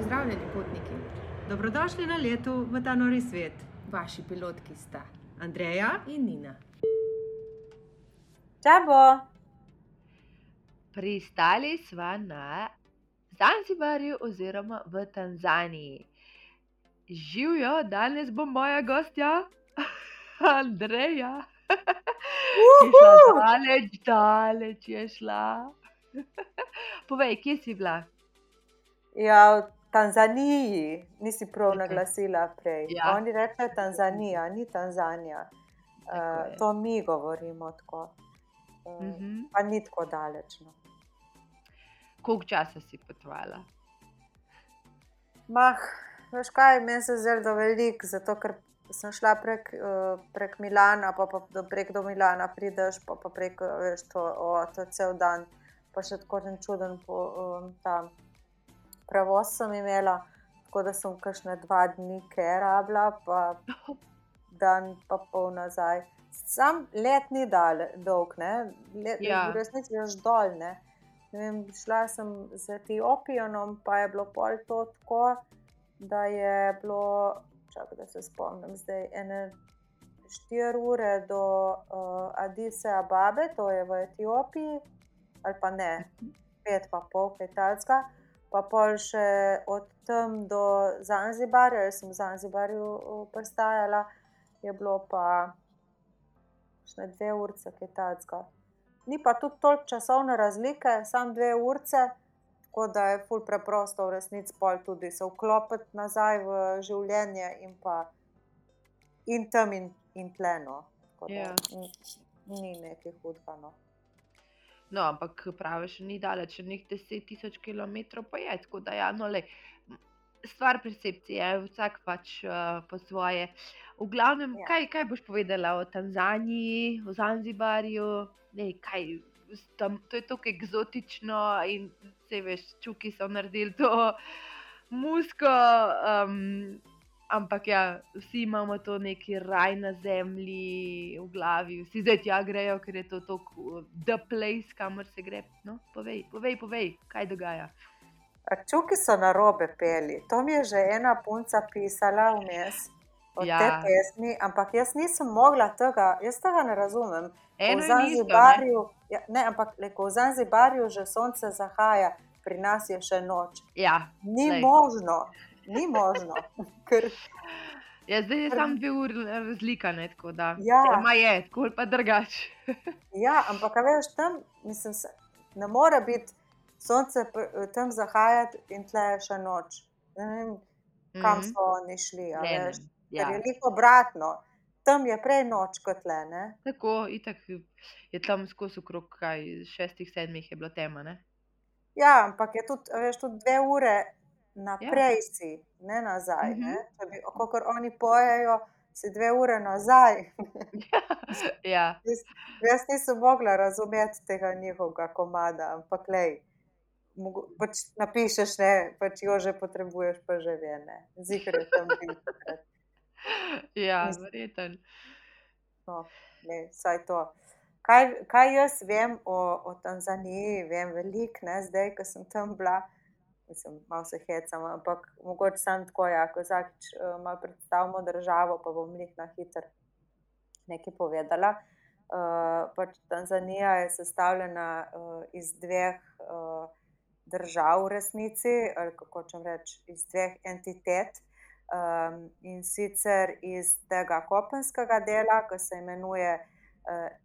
Pozdravljeni, potniki. Dobrodošli na letu v ta nori svet. Vaši pilotki sta Andreja in Nina. Čabo! Pristali smo na Zanzibarju oziroma v Tanzaniji. Živijo, danes bo moja gostja, Andreja. Daleč, daleč je šla. Povej, kje si bila? Ja, v Tanzaniji, nisi prav naglasila prej. Ja. Oni rečejo Tanzanija, ni Tanzanija. Uh, je. to mi govorimo tako. Uh, Mhm. Pa ni tako daleč. No. Koliko časa si potovala? Mah, veš kaj, meni se zdi zelo velik, zato ker sem šla prek, uh, prek Milana, pa, pa do, prek do Milana prideš, pa, pa prek, uh, veš, to, o, to je cel dan, pa še tako en čuden po, um, ta prevoz sem imela, tako da sem kakšne dva dni kerabla, pa dan pa pol nazaj. Sam let ni dal, dolg, ne? Let, Ja. V resnici je dol, ne. Ne Vem, šla sem z Etiopijanom, pa je bilo pol to tako, da je bilo, čakaj, da se spomnim, zdaj ene 4 ure do uh, Adise Ababe, to je v Etiopiji, ali pa ne, pet pa pol, kaj talska. Pa pol še od tam do Zanzibarja, jaz sem v Zanzibarju pristajala, je bilo pa še dve urce, kaj talska. Ni pa tudi toliko časovne razlike, samo dve urce, tako da je ful preprosto v resnici pol tudi se vklopiti nazaj v življenje in pa in tam in, in pleno. Ja. Ni nekaj hudega. No. No, ampak praviš, ni daleč, še nekaj 10 tisoč km pa je, tako da ja, no, le. Stvar percepcije, vsak pač uh, po svoje. V glavnem, Ja. ja. kaj, kaj boš povedala o Tanzaniji, o Zanzibarju? Ne, kaj, tam, to je tako eksotično in se veš, čuki so naredili to musko. Um, ampak ja, vsi imamo to neki raj na zemlji v glavi, vsi zdaj tja grejo, ker je to tako the place, kamor se gre. No, povej, povej, povej, kaj dogaja. Čuki so na robe peli. To mi je že ena punca pisala vmes. Od Ja. te pesmi, ampak jaz nisem mogla tega, jaz tega ne razumem. Eno v in isto, ne? Zanzibarju, ja, ne, ampak le, ko v Zanzibarju že sonce zahaja, pri nas je še noč. Ja, Ni Glej. možno, ni možno. Ker, ja, zdaj je samo dve uri razlika, ne, tako da. Ja. Ma je, tako ali pa drugače. ja, ampak veš, tam mislim, se, ne more biti sonce pr- tam zahajati in tle je še noč. Ne vem, kam Mhm. so oni šli. Ne, veš. ja. Ker je lik obratno. Tam je prej noč kot le. Ne? Tako, itak je tam skozi okrog kaj, šestih, sedmih je bilo tema, ne? Ja, ampak je tudi, veš, tudi dve ure naprej ja. si, ne nazaj. Mhm. Ne? Če bi, kot oni pojejo, si dve ure nazaj. ja, Jaz, jaz nisem mogla razumeti tega njihovega komada, ampak lej. mogo- Pač napišeš, ne, pač jo že potrebuješ, pa že ve, ne. Zikr je tam takrat. ja verjeten. No, ne, vsaj to. Kaj, kaj jaz vem o, o Tanzaniji, vem veliko, zdaj, ko sem tam bila. Mislim, malo se hecam, ampak mogoče samo tako, ja, ko vsakič uh, malo predstavimo državo, pa bom jih na hitro nekaj povedala. Uh, pač Tanzanija je sestavljena uh, iz dveh uh, držav, v resnici, ali kako čem reči, iz dveh entitet. Um, in sicer iz tega kopenskega dela, ki se imenuje uh,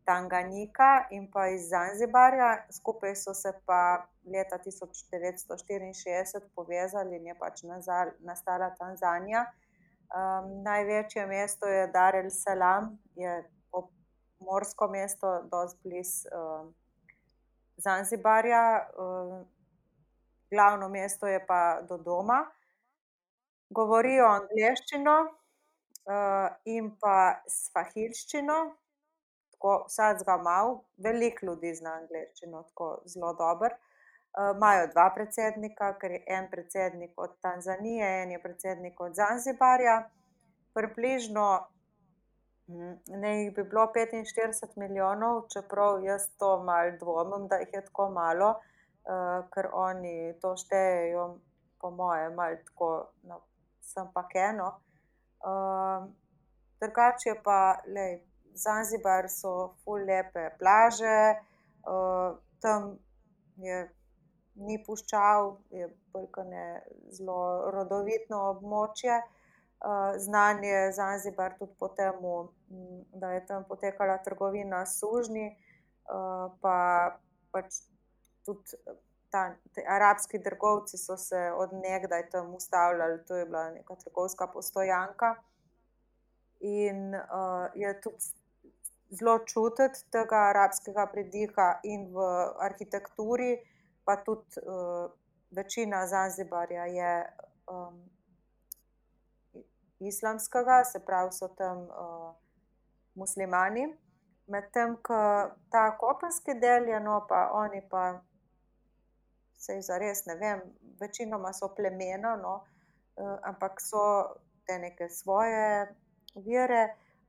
Tanganika, in pa iz Zanzibarja, skupaj so se pa leta 1964 povezali in je pač nastala Tanzanija. Um, največje mesto je Dar el Salam, je morsko mesto, dosti blizu um, Zanzibarja, um, glavno mesto je pa Dodoma. Govorijo angliščino uh, in pa svahilščino, tako vsakega malo, veliko ljudi zna angliščino, tako zelo dobro. Uh, Imajo dva predsednika, ker je en predsednik od Tanzanije, en je predsednik od Zanzibarja. Približno mm, naj jih bi bilo 45 milijonov, čeprav jaz to malo dvomim, da jih je tako malo, uh, ker oni to štejejo po mojem, malo tako, no, sem pa keno. Um, drugače pa, lej, Zanzibar so ful lepe plaže, uh, tam je ni puščav, je ne, zelo rodovitno območje. Uh, znan je Zanzibar tudi po tem, da je tam potekala trgovina s sužnji, uh, pa pač tudi ta, arabski trgovci so se odnegdaj tam ustavljali, to je bila neka trgovska postojanka. In je tudi zelo čutiti tega arabskega pridiha in v arhitekturi, pa tudi uh, večina Zanzibarja je um, islamskega, se pravi, so tam uh, muslimani. Medtem ko ta kopenski del je, no pa oni pa se za res ne vem, večinoma so plemena, no, uh, ampak so te neke svoje vere,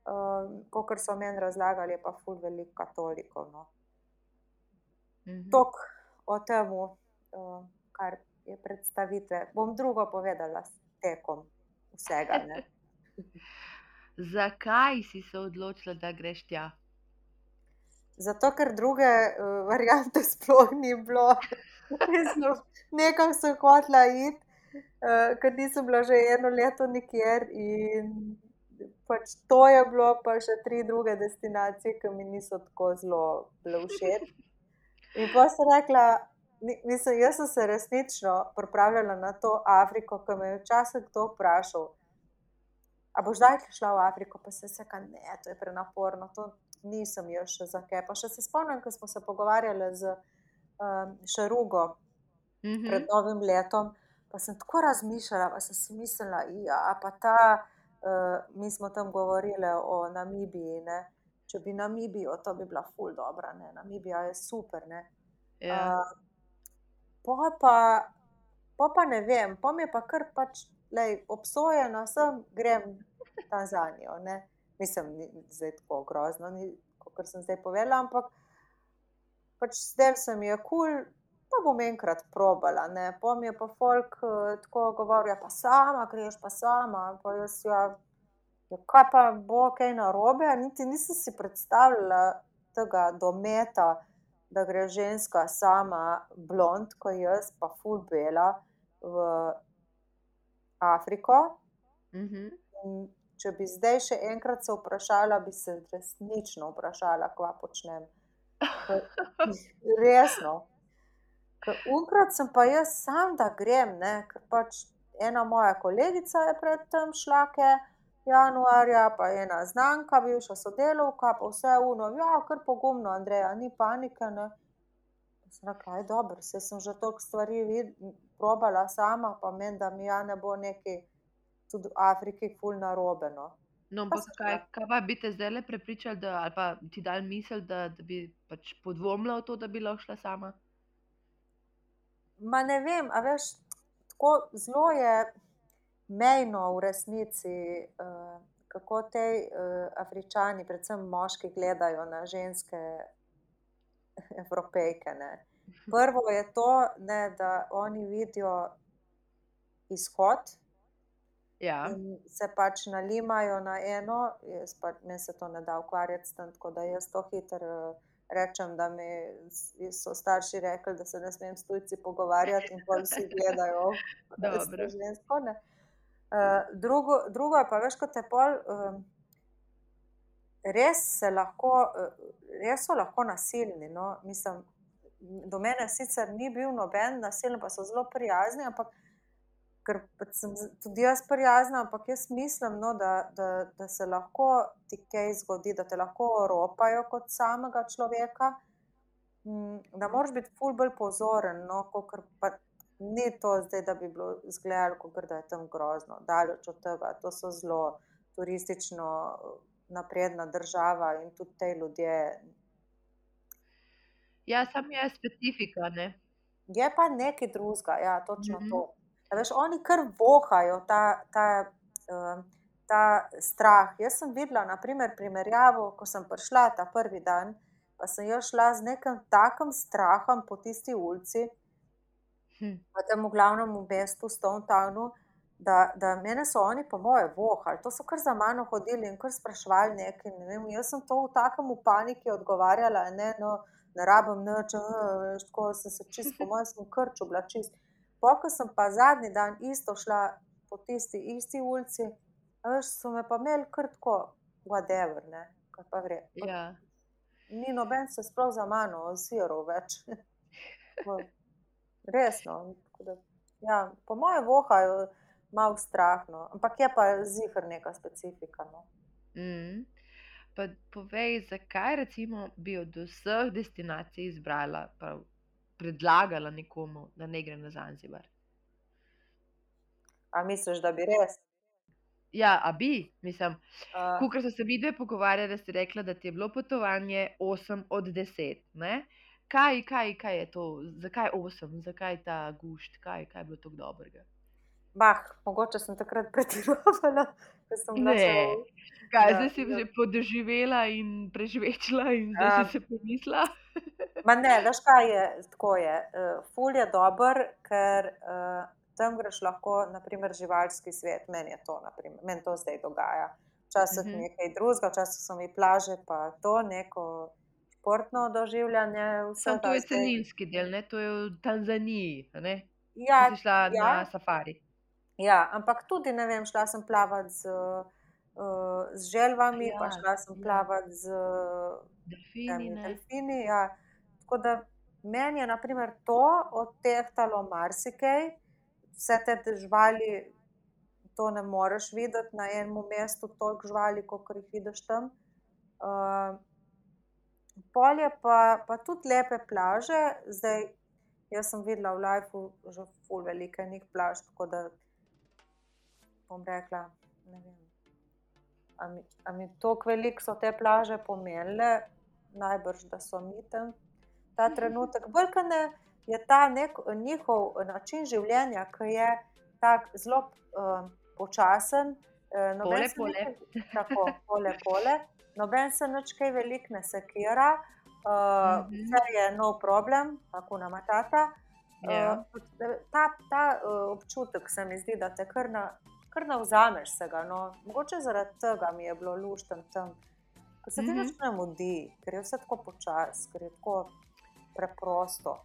uh, kot so meni razlagali, je pa ful veliko katolikov. No. -hmm. Tok o tem, uh, kar je predstavitve. Bom drugo povedala s tekom vsega. Zakaj si se odločila, da greš tja? Zato, ker druge uh, variante sploh ni bilo. Nekam sem hotela iti, uh, ker nisem bila že eno leto nikjer. Pač to je bilo, pa še tri druge destinacije, ki mi niso tako zelo všeč. In pa sem rekla, mislim, jaz sem se resnično pripravljala na to Afriko, ki me je včasih kdo vprašal. A boš zdaj šla v Afriko, pa se je rekel, ne, to je prenaporno, to nisem jaz še za kaj. Pa še se spomnim, ko smo se pogovarjali z um, Šarugo mm -hmm. pred novim letom. Pa sem tako razmišljala, pa sem si mislila, ja, pa ta, mi smo tam govorili o Namibiji. Ne? Če bi Namibijo, to bi bila ful dobro, ne? Namibija je super. Ja. Uh, pa, pa, pa ne vem, pa mi je pa kar pač, lej, obsojena, sem grem v Tanzanijo. Ne? Mislim, da je tako grozno, kot sem zdaj povedala, ampak pač zdaj se mi je kul, cool, pa bom enkrat probala. Pom je pa folk uh, tako govoril, ja, pa sama, greš pa sama. Pa jaz, ja, ja, kaj pa bo kaj narobe, niti nisem si predstavljala tega dometa. Da gre ženska sama, blond, kot jaz, pa fulbela v Afriko. Mm -hmm. Če bi zdaj še enkrat se vprašala, bi se resnično vprašala, kva počnem. Resno. Unkrat sem pa jaz sam, da grem, ne? ker pač ena moja kolegica je predtem šla, ke januarja, pa ena znanka, bivša sodelovka, pa vse uno, ja, kar pogumno, Andreja, ni panike. Ne? Sem rekla, je dobro, se sem že toliko stvari probala sama, pa meni, da mi ja ne bo neki tudi v Afriki ful narobe. No. No, ampak kaj, kaj pa bi te zdaj le prepričali, da, ali pa ti dal misel, da, da bi pač podvomila v to, da bi lahko šla sama? Ma ne vem, a veš, tako zelo je mejno v resnici, uh, kako te uh, Afričani, predvsem moški, gledajo na ženske evropejke. Ne. Prvo je to, ne, da oni vidijo izhod, Ja. Se pač nalimajo na eno, jaz pa me se to ne da ukvarjati, tam, tako da jaz to hitro eh, rečem, da mi so starši rekli, da se ne smem s tujci pogovarjati in pol vsi gledajo, da je žensko. Uh, drugo, drugo je pa, veš, kot je pol, um, res, lahko, res so lahko nasilni. No? Mislim, do mene sicer ni bil noben nasilen, pa so zelo prijazni, ampak ker sem tudi jaz prijazna, ampak jaz mislim, no, da, da, da se lahko ti kaj zgodi, da te lahko ropajo kot samega človeka. Mm, da moraš biti ful bolj pozoren, no, ker pa ni to zdaj, da bi bilo izgledalo, kot da je tam grozno, daleč od tega. To so zelo turistično napredna država in tudi te ljudje. Ja, sam je specifika. Ne? Je pa nekaj drugega, ja, točno mm -hmm. to. Veš, oni kar vohajo ta, ta, uh, ta strah. Jaz sem videla, naprimer, primerjavo, ko sem prišla ta prvi dan, pa sem jo šla z nekim takim strahom po tisti ulici. Hm. v tem glavnem mestu, Stonetownu, da, da mene so oni, po moje, vohali. To so kar za mano hodili in kar sprašvali nekaj. Ne vem, jaz sem to v takem paniki odgovarjala, ne, no, ne rabim nič, eh, tako sem se čist, po mojem, sem krč oblačist. Pokaj sem pa zadnji dan isto šla po tisti isti ulici, veš, so me pa imeli kar tako, whatever, ne, kaj pa gre. Ja. Ni noben se sploh za mano oziral več. Resno. da, Ja, po mojem, vohajo malo strahno, ampak je pa zihar neka specifika. No. Mm. Pa povej, zakaj recimo bi od vseh destinacij izbrala, pa predlagala nekomu, da ne gre na Zanzibar? A misliš, da bi res? Ja, a bi, mislim, Uh, Kukor so se mi dve pogovarjali, ste rekla, da ti je bilo potovanje 8 od 10. Ne? Kaj, kaj, kaj je to, zakaj 8, zakaj ta gušt, kaj, kaj je bilo tako dobrega? bah, mogoče sem takrat pretiravala, ker sem bila v- kaj, Ja, zdaj si ja. že podoživela in preživela, in zdaj Ja. si se pomislila. Ma ne, veš kaj je, tako je. Uh, ful je dober, ker uh, tam greš lahko, naprimer, živalski svet. Meni je to, naprimer, meni to zdaj dogaja. Včasih uh -huh. nekaj drugega, včasih so mi plaže, pa to neko športno doživljanje. Sam to je celinski del, ne? to je v Tanzaniji. Ne? Ja, Ti si šla ja. na safari. Ja, ampak tudi ne vem, šla sem plavat z, uh, z želvami, Ja, pa šla sem ja. plavat z Delfini. delfini. Ja. Tako da meni je naprimer to odtehtalo marsikaj, vse te živali, to ne moreš videti na enem mestu, toliko živali, kot jih vidiš tam. Uh, polje pa, pa tudi lepe plaže, zdaj jaz sem videla v Lifeu že ful velike enih plaž, tako da bom rekla, ne vem. A mi, a mi toliko veliko so te plaže pomenile, najbrž, da so mi tam ta trenutek. Bolj kot ne je ta nek njihov način življenja, ki je tak zelo uh, počasen. Uh, Pole, pole. ni- Tako, pole, pole. Noben se nič kaj veliko ne sekira, uh, Mhm. vse je no problem, tako na matata. Ja. Uh, ta ta uh, občutek se mi zdi, da te kar, na, kar navzameš se ga. No. Mogoče zaradi tega mi je bilo lušten tam, ker se ti Mhm. nič ne mudi, ker je vse tako počas, ker je tako preprosto.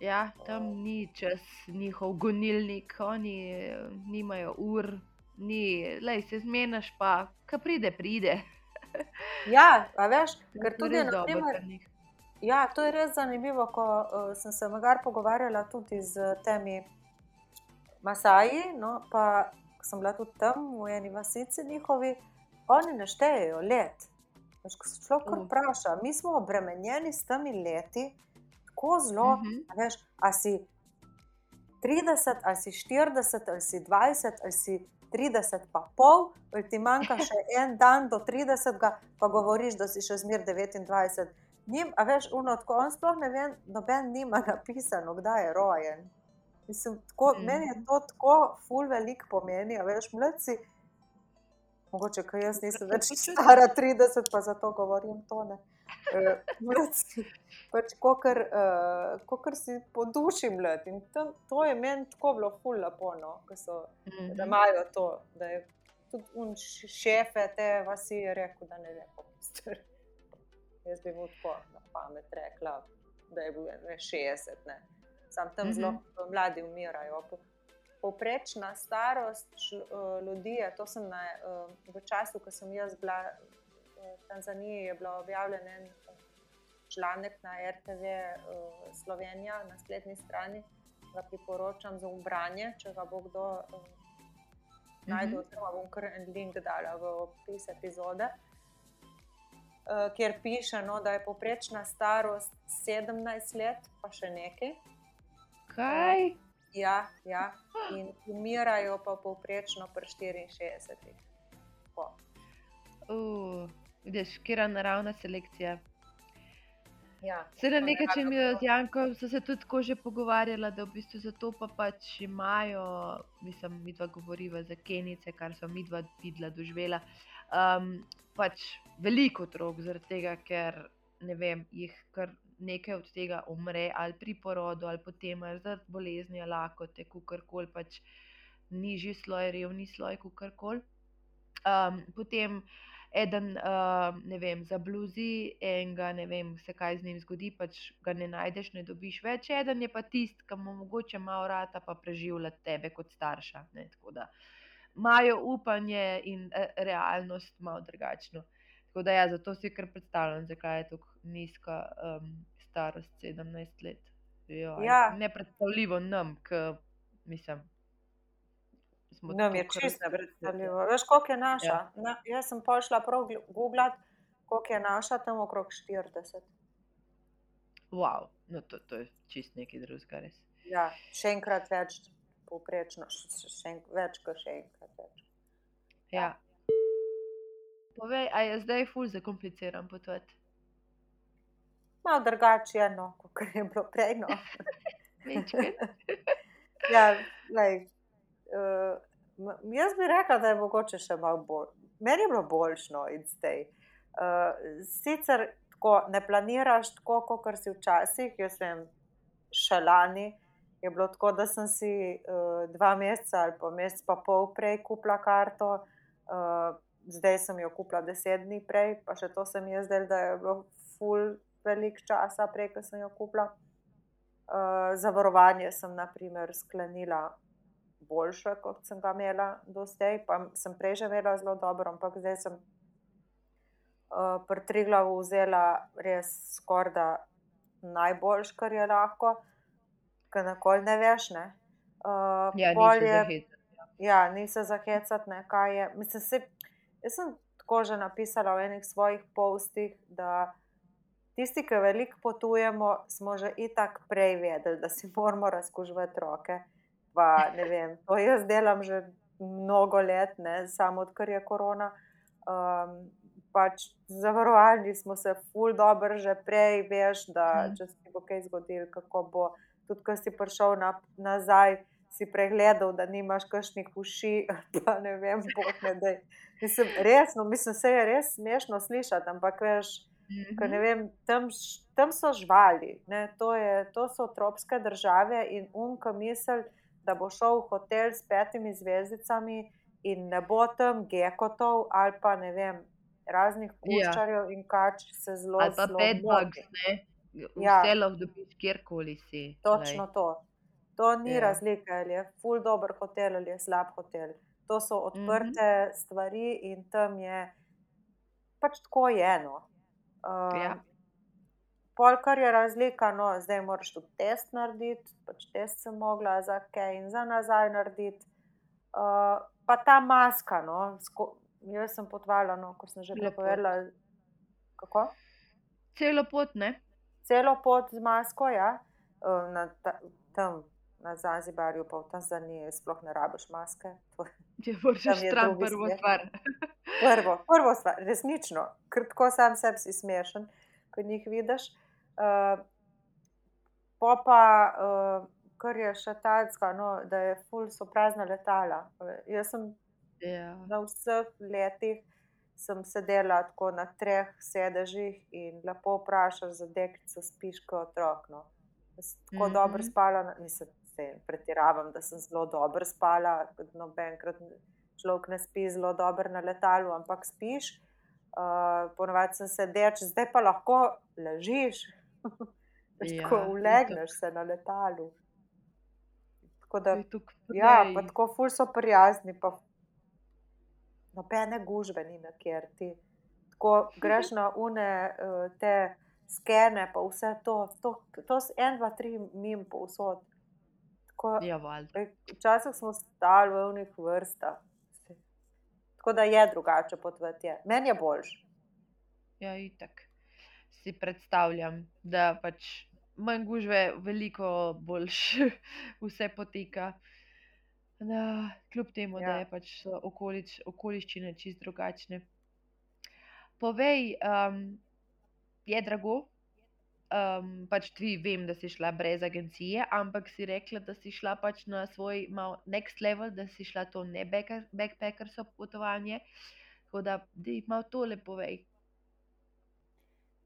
Ja, tam ni čas njihov gonilnik, oni eh, nimajo ur, ni, lej, se zmeniš, pa ko pride, pride. Ja, a veš, ker tudi, na primer. Ja, to je res zanimivo, ko uh, sem se magar pogovarjala tudi z temi Masaji, no, pa ko sem bila tudi tam v eni vasici njihovi, oni ne štejejo let. Veš, ko se človek Uh. vpraša, mi smo obremenjeni s temi leti, tako zelo, Mhm. a veš, a si 30, ali si 40, ali si 20, ali si 30, pa pol, ali ti manjka še en dan do 30, pa govoriš, da si še zmer 29. Njim, a veš, uno, tako on sploh ne ve, noben nima napisano, kdaj je rojen. Mislim, tako, mm. Meni je to tako ful velik pomeni, a veš, mladci. Mogoče, ker jaz nisem več stara 30, pa zato govorim to. Ne. Uh, mladci, pač kokr, uh, kokr si po duši mlad. In tam, to je meni tako bilo ful lepo, no, so, da Mhm. imajo to, da je tudi un šefe te vasi je rekel, da ne kako star. Jaz bi mu tako na pamet rekla, da je bil ne 60. Ne. Sam tam Mhm. zelo mladi umirajo. Po- Povprečna starost uh, ljudi to sem na, uh, v času, ko sem jaz bila v Tanzaniji, je bil objavljen en članek na RTV Slovenija na spletni strani. Ga priporočam za ubranje, če ga bo kdo uh, najdel, Mhm. oziroma bom kar en link dala v opis epizode. Kjer piše, no, da je povprečna starost 17 let, pa še nekaj. Kaj? Ja, ja. In umirajo pa povprečno pri 64. Tako. Uh, vidiš, kera naravna selekcija. Ja. Se na To nek ne način rabim mi to. z Jankom so se tudi tako že pogovarjala, da v bistvu zato pa pač imajo, mislim, mi dva govoriva za Kenice, kar so mi dva videla, doživela, um, pač veliko otrok, zaradi tega, ker ne vem, jih kar nekaj od tega umre, ali pri porodu, ali potem, ali zaradi bolezni, lakote, kakorkoli pač nižji sloj, revni sloj, kakorkoli. Um, potem eden, uh, ne vem, zabluzi, enega, ne vem, se kaj z njim zgodi, pač ga ne najdeš, ne dobiš več. Eden je pa tisti, ki mu mogoče malo rata, pa preživlja tebe kot starša. Ne, tako da imajo upanje in eh, realnost malo drugačno. Tako da ja, zato si kar predstavljam, zakaj je tako nizka um, starost 17 let. Jo, Ja. Nepredstavljivo nam, ki mislim. Nam je čisto različni. nepredstavljivo. Veš, koliko je naša? Ja. Na, jaz sem pol šla prav googlat, koliko je naša, tam okrog 40. Wow, no to, to je čist nekaj drugega, res. Ja, še enkrat več, povprečno, še, še en, več kot še enkrat več. Ja. Povej, a je zdaj ful zakompliciran potovati? Malo drugače je, no, kot je bilo prej. No. Ja, lej, uh, jaz bi rekla, da je mogoče še malo bolj. Meni je bilo boljšno in zdaj. Uh, sicer tako ne planiraš tako, kot si včasih. Jaz vem, še lani je bilo tako, da sem si uh, dva meseca ali pa mesec pa pol prej kupila karto. Uh, zdaj sem jo kupila deset dni prej, pa še to se mi je zdelo, da je bilo ful velik časa prej, ko sem jo kupila. Uh, zavarovanje sem, na primer, sklenila boljše, kot sem ga imela do zdaj. Pa sem prej že imela zelo dobro, ampak zdaj sem uh, pri Triglavu vzela res skoraj da najboljš, kar je lahko, ker nakoli ne veš. Ne? Uh, Ja, pol ni se je- zahecati. Ja, ni se zahecati, ne, kaj je. Mislim, se, jaz sem tako že napisala v enih svojih postih, da tisti, ki veliko potujemo, smo že itak prej vedeli, da si moramo razkužiti roke. Pa, vem, to jaz delam že mnogo let, ne, samo odkar je korona. Um, pač zavarovali smo se, ful dobro, že prej veš, da Mhm. če se bo kaj zgodilo, kako bo. Tudi, ko si prišel na, nazaj, si pregledal, da nimaš kakšnih uši, pa ne vem, boh ne da. Mislim, resno, mislim, se je res smešno slišati, ampak veš, Ker, ne Mhm. vem, tam, tam so živali, to, je, to so tropske države in umka misel, da bo šel v hotel s petimi zvezdicami in ne bo tam gekotov ali pa ne vem, raznih kuščarjev in kač se zelo Ali pa bedbugs, moti. ne? Ja. Vse lahko dobiš kjerkoli si. Točno to. To ni Ja. razlika, ali je full dober hotel ali je slab hotel. To so odprte Mhm. stvari in tam je pač tako eno. Um, Ja. Pol, kar je razlika, no, zdaj moraš tudi test narediti, pač test sem mogla za kaj in za nazaj narediti. Uh, pa ta maska, no, sko, jaz sem potvala, no, kot sem že prej Lepo. povedala. Kako? Celo pot, ne? Celo pot z masko, ja, uh, na ta, tam na Zanzibarju, pa v Tanzaniji, sploh ne rabiš maske. To je je stran prvo svet. stvar. Prvo, prvo stvar, resnično, ker tako sam sebi si smešen, ko jih vidiš. Uh, po pa, uh, kar je še tacka, no, da je ful so prazna letala. Uh, jaz sem Ja. na vseh letih sem sedela tako na treh sedežih in lepo vprašaš za deklico, spiš kot otrok. No. Jaz sem tako mm Mhm. -hmm. dobro spala, na- mislim, se pretiravam, da sem zelo dobro spala, kot nobenkrat človek ne spi zelo dobro na letalu, ampak spiš. Uh, ponovadi sem sedeč, zdaj pa lahko ležiš. Veš, Ja, tako ulegneš se na letalu. Tako da To Ja, pa tako ful so prijazni, pa nobene gužve ni na kjer ti. Tako greš na une uh, te skene, pa vse to, to, to s en, dva, tri mim povsod. Tako, Ja, ej, Včasih smo stali v unih vrstah. Tako da je drugače potvati. je. Meni je boljš. Ja, itak. Si predstavljam, da pač manj gužve, veliko boljš vse poteka. Da, kljub temu, ja. da je pač okolič, okoliščine čist drugačne. Povej, um, je drago? Um, pač ti vem, da si šla brez agencije, ampak si rekla, da si šla pač na svoj mal next level, da si šla to ne backpacker- backpackersko potovanje. Tako da, da malo tole povej.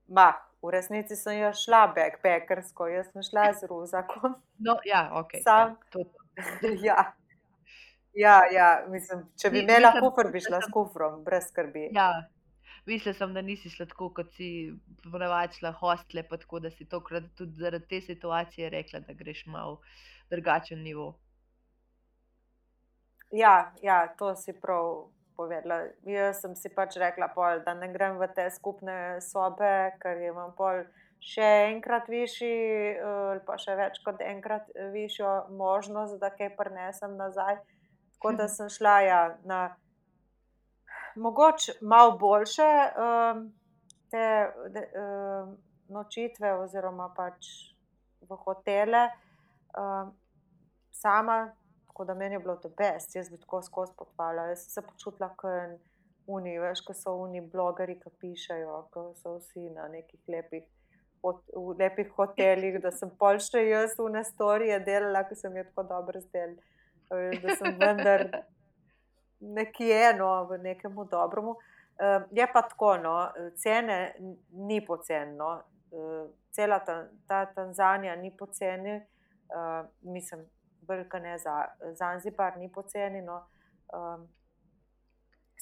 Ma, v resnici sem jaz šla backpackersko, jaz sem šla z ruzakom. No, ja, ok. Sam. Ja, to, to. ja. Ja, ja, mislim, če bi imela kufr, bi šla s kufrom, brez skrbi. Ja. Mislila sem, da nisi šla tako, kot si ponavadi šla hostle, pa tako da si tokrat tudi zaradi te situacije rekla, da greš malo drugačen nivo. Ja, ja, to si prav povedala. Jaz sem si pač rekla, pol, da ne grem v te skupne sobe, ker imam pol še enkrat višji, eh, ali pa še več kot enkrat višjo možnost, da kaj prinesem nazaj. Tako da sem šla ja, na mogoče malo boljše um, te de, um, nočitve, oziroma pač v hotele. Um, sama, tako da meni je bilo to best, jaz bi tako skozi potovala. Jaz sem se počutila kot uni, veš, ko so uni blogeri, ki pišejo, ko so vsi na nekih lepih. V lepih hotelih, da sem pol še jaz v nestorije delala, ki sem jih tako dobro zdel. Da sem vendar nekje, no, v nekem dobremu. Uh, je pa tako, no, cene ni poceni. No. Uh, cela ta, ta Tanzanija ni poceni, uh, mislim, velika ne za Zanzibar, ni poceni. No. Um,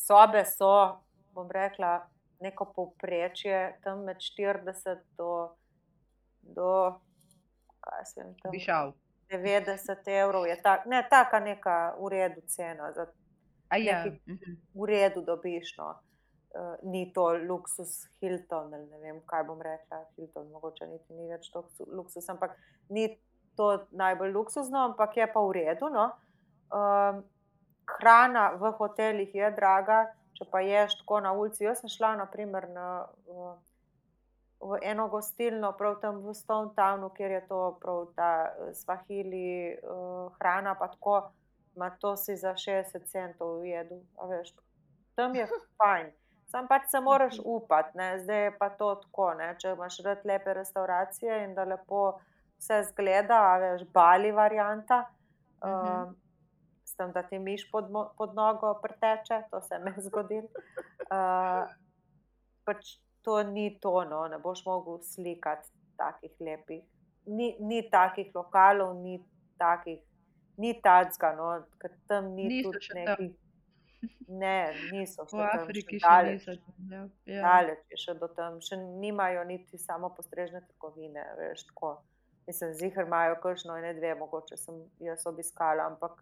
sobe so, bom rekla, neko povprečje, tam med 40 do, do kaj jaz vem, tam šel. 90 evrov. Je tak, ne, taka neka v redu cena, za ja. Neki- mhm. v redu dobiš. No. Uh, ni to luksus Hilton, ali ne vem, kaj bom rekla. Hilton, mogoče niti ni več to luksus, ampak ni to najbolj luksuzno, ampak je pa v redu. No. Um, hrana v hotelih je draga, če pa ješ tako na ulici. Jaz sem šla naprimer na, v, v eno gostilno, prav tam v Stone Townu, kjer je to prav ta eh, svahili uh, hrana, pa tako, ma to si za 60 centov jedu. a Veš, tam je fajn. Sam pač se moraš upati, ne? zdaj je pa to tako. Ne? Če imaš rad lepe restauracije in da lepo vse zgleda, a veš, bali varianta. Mhm. Um, s tem, da ti miš pod, pod nogo preteče, to se mi je zgodilo. Uh, pač to ni to, no, ne boš mogel slikati takih lepih. Ni, ni takih lokalov, ni takih, ni tacga, no, ker tam ni Niso tudi še nekih. Ne, niso še V Afriki še še daleč, niso. tam, Ja. Ja. daleč je še do tam, še nimajo niti samo postrežne trgovine, veš, tako. Mislim, zihar imajo kakšno, ne dve, mogoče sem jaz obiskala, ampak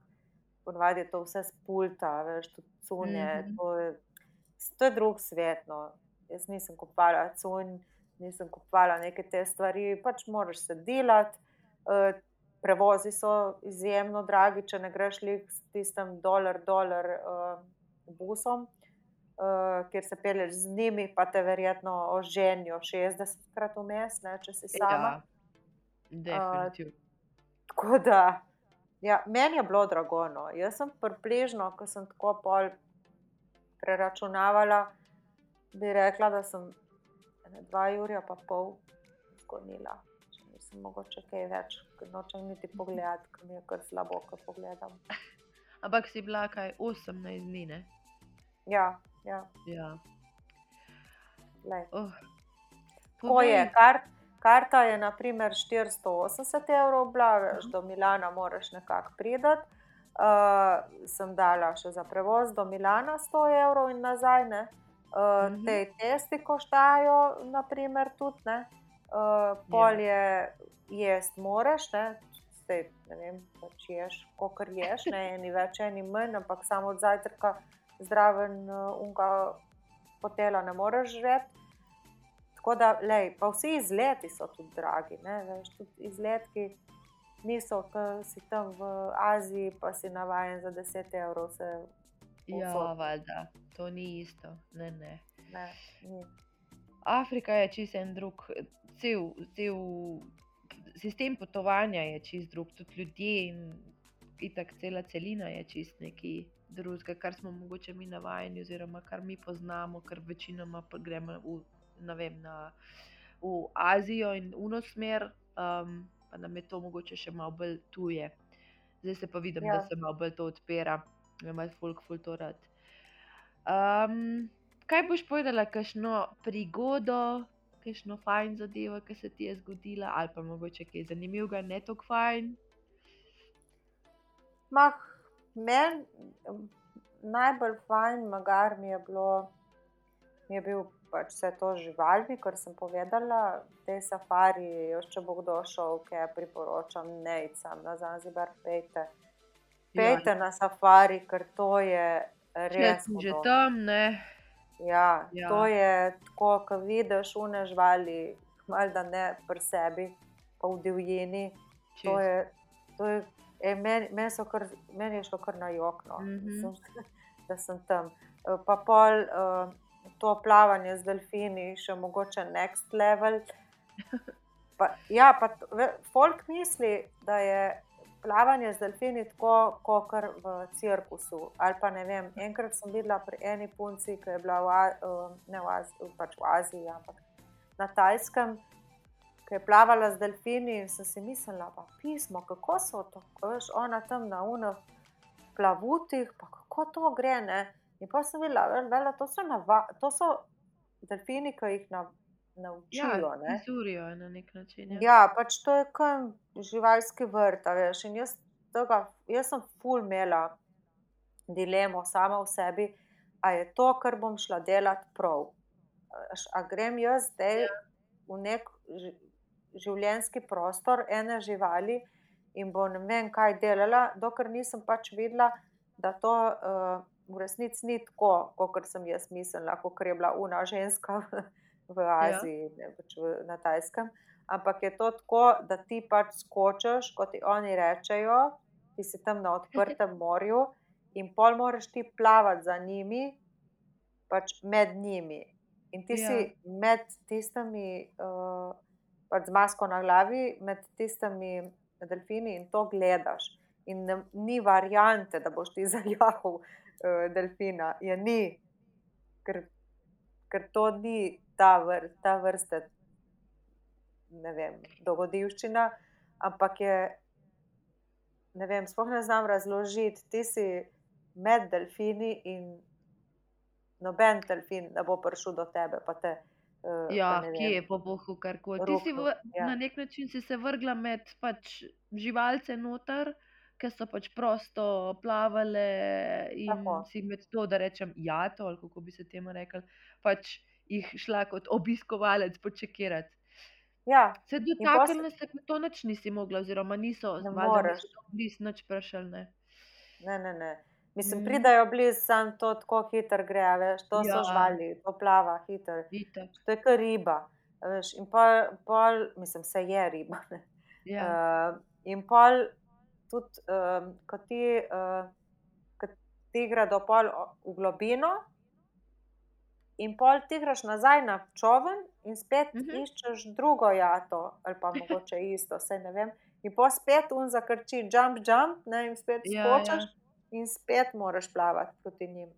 ponavadi je to vse z pulta, veš, tudi cunje, Mhm. to je, to je drug svet, no. Jaz nisem kupovala cunj, nisem kupovala neke te stvari, pač moraš se delati. Uh, prevozi so izjemno dragi, če ne greš lih s tistim dolar, dolar uh, busom, uh, kjer se peleš z njimi, pa te verjetno oženijo 60krat vmes, ne, če si sama. Ja. Definitivno. Tako da, ja, meni je bilo drago. No. Jaz sem približno, ko sem tako pol preračunavala, bi rekla, da sem ene dva urja pa pol skonila. Nisem mogoče kaj več, ker nočem niti pogledati, ker mi je kar slabo, ko pogledam. Ampak si bila kaj 18 dni, ne? Ja, ja, Ja. lej. Oh. Tako je, kar, karta je naprimer 480 evrov, bila, veš, Mhm. do Milana moraš nekako priti. Uh, sem dala še za prevoz do Milana 100 evrov in nazaj. Ne? Uh, Mhm. te testi koštajo, naprimer, tudi. Ne? Uh, pol je jest moraš, ne? Zdaj, ne vem, pač ješ, kolikor ješ, ne eni več, eni manj, ampak samo od zajtrka zraven uh, unga hotela ne moreš žreti. Tako da, lej, pa vsi izleti so tudi dragi. Ne? Veš, tudi izletki niso, ki si tam v Aziji, pa si navaden za 10 evrov. Se, Ja, valjda, to ni isto. Ne, ne. ne, ni. Afrika je čist en drug, cel, cel sistem potovanja je čist drug, tudi ljudje in itak cela celina je čist neki drugega, kar smo mogoče mi navajeni, oziroma kar mi poznamo, ker večinoma gremo v, vem, na, v Azijo in uno smer, um, pa nam je to mogoče še malo bolj tuje. Zdaj se pa vidim. Ja. da se malo bolj to odpira, da ima folk ful to rad. Um, kaj boš povedala, kakšno prigodo kakšno fajn zadevo, ki se ti je zgodila, ali pa mogoče kaj zanimivega, ne tako fajn. Mah, men, najbolj fajn, magar mi je bilo, mi je bil pač vse to z živalmi, kar sem povedala, te safari, još če bo kdo šel, ki priporočam, nejcam na Zanzibar, pejte. Pejte ja. na safari, ker to je res. Sem že tam, ne. Ja, ja. To je tako, ko vidiš une živali, malo ne pri sebi, pa v divjini. To je, to je, e, meni, meni, kar, meni je šlo kar na jokno, mm -hmm. da sem tam. Pa pol. Uh, to plavanje z delfini, še mogoče next level. Pa, ja, pa folk misli, da je plavanje z delfini tako, kot v cirkusu. Ali pa ne vem. Enkrat sem videla pri eni punci, ki je bila v, uh, ne v, Aziji, pač v Aziji, ampak na Tajskem. Ki je plavala z delfini, in sem si mislila, pa pismo, kako so to, veš, ona tam na unih plavutih, pa kako to gre. Ne? In pa sem videla, da to so, nava, to so delfini, ki jih na, naučijo. Ja, Zurijo na nek način. Ja, ja pač to je kot živalski vrt. Veš, jaz, tega, jaz sem ful imela dilemo sama v sebi, a je to, kar bom šla delati prav. A grem jaz zdaj ja. v nek življenjski prostor ene živali in bom ne vem, kaj delala, dokler nisem pač videla, da to. Uh, v resnici ni tako, kot sem jaz mislila, kot je bila una ženska v. Aziji, ja. ne, pač v, na Tajskem. Ampak je to tako, da ti pač skočiš, kot ti oni rečejo, ti si tam na odprtem morju in pol moraš ti plavati za njimi, pač med njimi. In ti ja. si med tistimi, uh, pač z masko na glavi, med tistimi delfini in to gledaš. In ne, ni variante, da boš ti zaljahal uh, delfina, je ni, ker, ker to ni ta, vr, ta vrsta, ne vem, dogodivščina, ampak je, ne vem, sploh ne znam razložiti, ti si med delfini in noben delfin ne bo prišel do tebe. Te, uh, ja, kje je po Bohu, kar koli. Ti si v, ja. na nek način si se vrgla med pač živalce noter ki so pač prosto plavale in Tako. si med to, da rečem, ja, to, ali kako bi se temu rekel, pač jih šla kot obiskovalec počekirati. Ja. Se dotaknili, da se to noč nisi mogla, oziroma niso blizu noč prešel. Ne? ne, ne, ne. Mislim, mm. pridajo blizu, sam to tako hitro gre, veš, to ja. so živali, to plava hitro. To je kar riba. Veš, in pol, pol, mislim, se je riba. Ja. Uh, in pol tudi, um, ko ti, uh, ti gre do pol v globino, in pol ti greš nazaj na čovn, in spet uh mhm. -huh. iščeš drugo jato, ali pa mogoče isto, vse ne vem. In pa spet un zakrči, jump, jump, ne, in spet ja, skočiš, ja. in spet moraš plavati proti njim.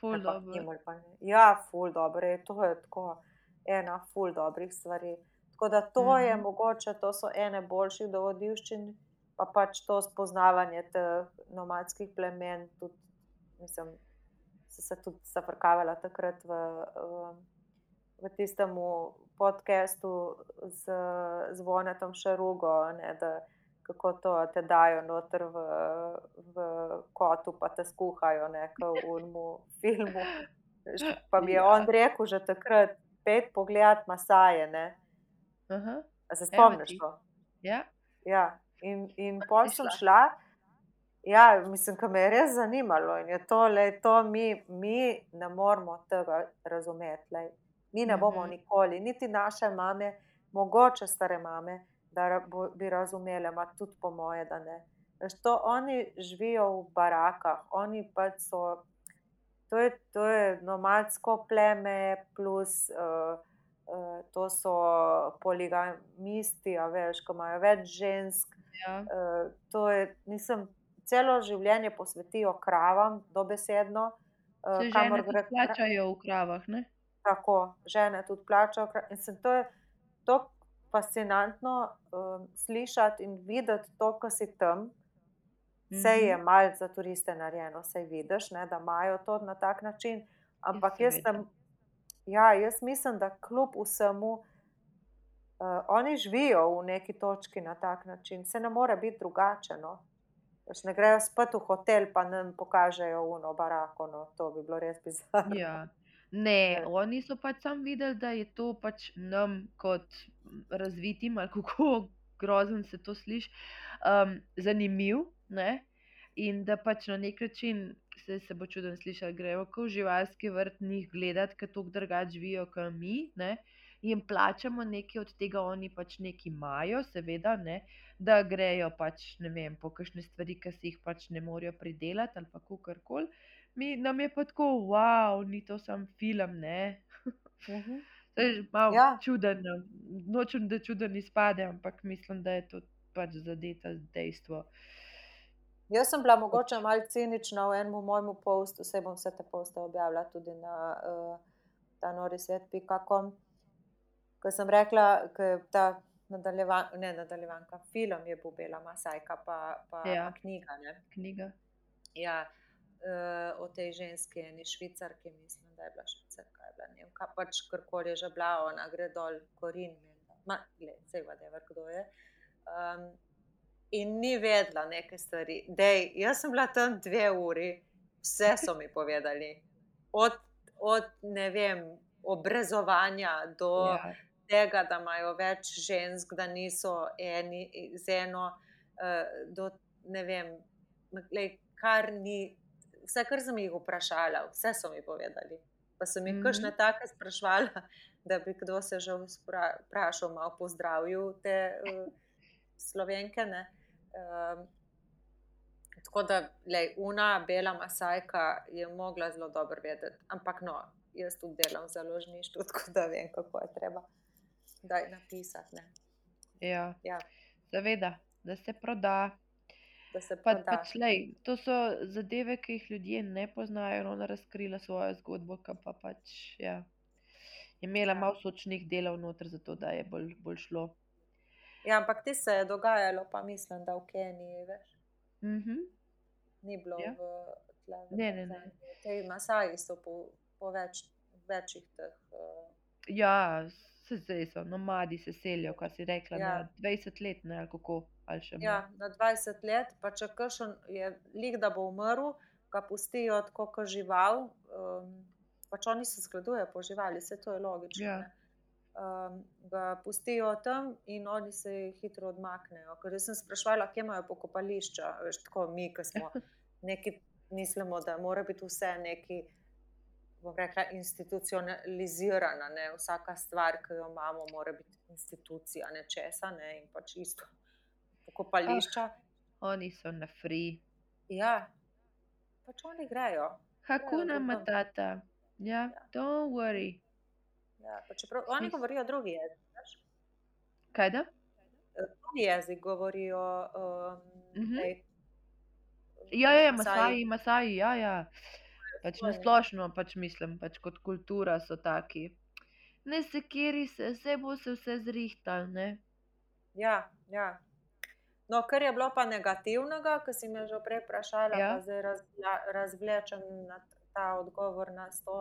Ful dobro. Ja, ful dobro, je, to je tako ena ful dobrih stvari. Tako da to mm -hmm. je mogoče, to so ene boljših dogodivščin, pa pač to spoznavanje teh nomadskih plemen. Tudi, mislim, so se tudi zafrkavala takrat v, v, v tistem podkastu z, z Vonetom Šarugo, ne, da kako to te dajo noter v, v kotu, pa te skuhajo neko v unmu filmu. Pa mi je ja. on rekel že takrat, pet pogled Masaje. Uh -huh. Se spomniš to? Ja. ja. In, in pol sem šla, ja, mislim, da me je res zanimalo in je to, le, to mi, mi ne moramo tega razumeti. Lej. Mi ne bomo mhm. nikoli, niti naše mame, mogoče stare mame, da bi razumele, pa tudi po moje, da ne. To, oni živijo v barakah, oni pač so. To je, to je nomadsko pleme, plus uh, uh, to so poligamisti, a veš, ko imajo več žensk, Ja. Uh, to je, nisem celo življenje posvetijo kravam, dobesedno. Uh, kamor gre plačajo v kravah. Ne? Tako, žene tudi plačajo. In se to je to fascinantno um, slišati in videti to, kar si tam. Vse je mhm. malce za turiste narejeno, vse vidiš, ne, da imajo to na tak način. Ampak jaz sem, ja, jaz mislim, da kljub vsemu, uh, oni živijo v neki točki na tak način, se ne more biti drugače. No. Veš, ne grejo spet v hotel, pa nam pokažejo uno barako, no. to bi bilo res bizarno. Ja. Ne, Ja. oni so pač sam videli, da je to pač nam kot razvitim, ali kako grozen se to sliši, um, zanimiv. Ne? In da pač na nek način se, se bo čuden slišal, gremo kot v živalski vrt njih gledati, ker tako drugače živijo kot mi. Ne? In plačamo nekaj od tega, oni pač nekaj imajo, seveda, ne? da grejo pač ne vem, po kakšne stvari, ki si jih pač ne morejo pridelati ali pa kakorkoli. Mi, nam je pa tako, wow, ni to sam film, ne. Mhm. To je malo Ja. čuden, no. nočem, da čuden izpade, ampak mislim, da je to pač zadeta dejstvo. Jaz sem bila mogoče malo cinična v enem mojem postu, vse bom vse te poste objavila tudi na uh, ta norisvet.com. Ko sem rekla, da je ta nadaljevan, ne nadaljevanka, film je Bubela Masajka, pa, pa, Ja. knjiga. Ne? Knjiga. Ja, uh, o tej ženski, eni švicarki, mislim, da je bila švicarka, je bila Nemka, pač karkoli je že bila, ona gre dol, korin, ma, gled, vse vade, kdo je. Um, in ni vedela neke stvari. Dej, jaz sem bila tam dve uri, vse so mi povedali. Od, od ne vem, obrezovanja do ja. Tega, da imajo več žensk, da niso eni z eno, uh, do ne vem, glej, kar ni. Vse, kar sem jih vprašala, vse so mi povedali. Pa so mi mm. -hmm. kakšne take sprašvala, da bi kdo se že vprašal, malo pozdravil te uh, slovenke. Ne? Um, tako da, lej, una bela masajka je mogla zelo dobro vedeti. Ampak no, jaz tudi delam v založništvu, tako da vem, kako je treba daj napisati. Ne? Ja. Ja, Seveda, da se proda. da se Pa, proda. pač, lej, to so zadeve, ki jih ljudje ne poznajo. Ona razkrila svojo zgodbo, ki pa pač ja, je imela Ja. malo sočnih delov noter, zato da je bolj, bolj šlo. Ja, ampak ti se je dogajalo, pa mislim, da v Keniji, veš. Mhm. ni bilo Ja. v tle. v Ne, ne, ne. Te Masaji so po, po več, večjih teh. Uh, Ja, se zdaj so nomadi, se selijo, kar si rekla, Ja. na 20 let, ne, ali kako, ali ja, na 20 let, pa če kršen je lik, da bo umrl, ga pustijo tako kot žival. Um, pač oni se zgledujejo po živali, vse to je logično. Ja. ne. Um, ga pustijo tam in oni se hitro odmaknejo. Ker sem sprašvala, kje imajo pokopališča. Veš, tako mi, ki smo neki, mislimo, da mora biti vse neki, bom rekla, institucionalizirana. Ne? Vsaka stvar, ki jo imamo, mora biti institucija nečesa ne? in pač isto. Pokopališča. Oni so na free. Ja, pač oni grejo. Hakuna drugam. matata. Ja, don't worry. Ja, pa čeprav oni govorijo drugi jezik. veš. Kaj da? Drugi jezik govorijo. Um, Mhm. tej, Ja, ja, ja. Masaji, Masaji, ja, ja. Pač Svoje. nasplošno, pač mislim, pač kot kultura so taki. Ne sekiri se, vse bo se vse zrihtal, ne? Ja, ja. No, kar je bilo pa negativnega, ki si me že prej vprašala, Ja. pa zdaj razvla, razvlečem na ta odgovor na 100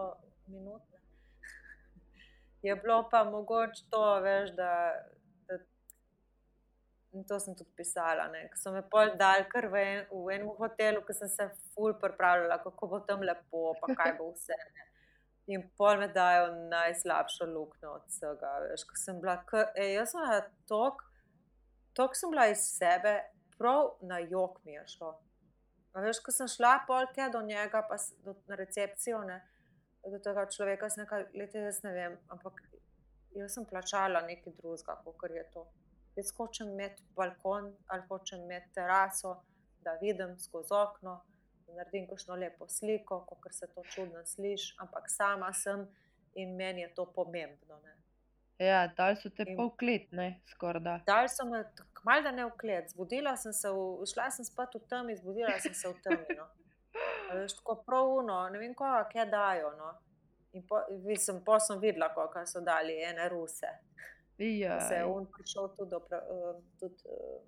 minut. ne. Je bilo pa mogoče to, veš, da in to sem tudi pisala, ko so me pol dal kar v, en, v enem hotelu, ko sem se ful pripravljala, kako bo tam lepo, pa kaj bo vse. Ne. In pol me dajo najslabšo luknjo od vsega. Veš, ko sem bila, k, ej, jaz sem bila tok, tok sem bila iz sebe, prav na jok mi je šlo. A veš, ko sem šla polke do njega, pa do, na recepcijo, ne, do tega človeka, sem rekla, lete, jaz ne vem, ampak jaz sem plačala nekaj drugega, kot je to. Jaz hočem imeti balkon ali hočem imeti teraso, da vidim skozi okno, da naredim kakšno lepo sliko, kot se to čudno sliši, ampak sama sem in meni je to pomembno. Ne. Ja, dal so te In- pol klet, ne, skoraj da. Dal so me malo da ne vklet, zbudila sem se, v, šla sem spat v temi, zbudila sem se v temi. No. Veš, tako pravuno, ne vem, koga kje dajo. No. In po, mislim, po sem videla, koliko so dali ene ruse. Ja, Se je on prišel tudi, opra, uh, tudi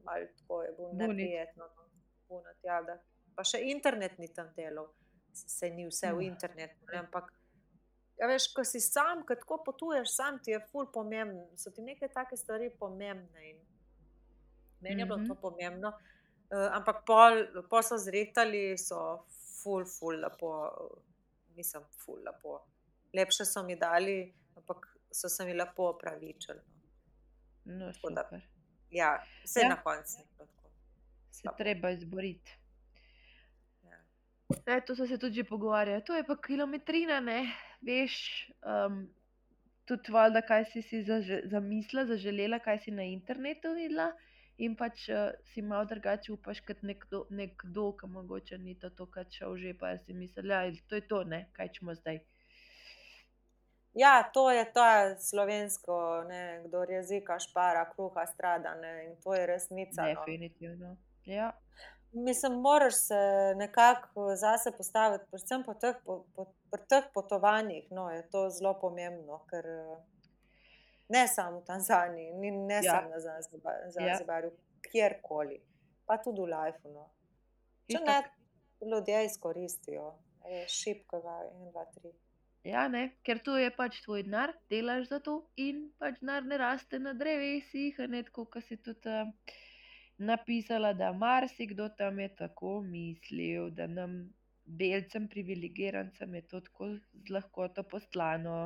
malo tako je bilo neprijetno. No. Bunit, ja, da. Pa še internet ni tam delal, se ni vse v Uh. internetu, ne, ampak Ja, veš, ko si sam, ko tako potuješ, sam ti je ful pomemben, so ti neke take stvari pomembne. In meni je bilo Mhm. to pomembno. Uh, ampak pol, pol so zretali, so ful, ful, lepo, nisem ful, lepo. Lepše so mi dali, ampak so se mi lepo opravičili. No. No, da- super. Ja, vse Ja. na koncu. bilo tako. Se Slabo. treba izboriti. Ja. E, to so se tudi že pogovarjali. To je pa kilometrina, ne? Veš, um, tudi valjda, kaj si si zaže- zamislila, zaželela, kaj si na internetu videla. In pač uh, si malo drugače upaš kot nekdo, nekdo ki mogoče ni to, to kar šel že, pa si mislila, da to je to, ne, kaj čemo zdaj. Ja, to je to slovensko, ne, kdo jezika špara, kruha strada. Ne, in to je resnica. No. Definitivno. Ja, Mislim, moraš se nekako zase postaviti, predvsem po teh, po, po, pri teh potovanjih. No, je to zelo pomembno, ker ne samo v Tanzaniji, ni, ne Ja. samo na Zanzibar- Zanzibarju, ja. kjerkoli, pa tudi v Lifeu. No. Če ne, ljudje izkoristijo, šipkega, en, dva, tri. Ja, ne, ker to je pač tvoj denar, delaš za to in pač denar ne raste na drevesih, ne tako, kot si tudi uh, napisala, da marsikdo tam je tako mislil, da nam belcem, privilegirancem je to tako z lahkoto poslano.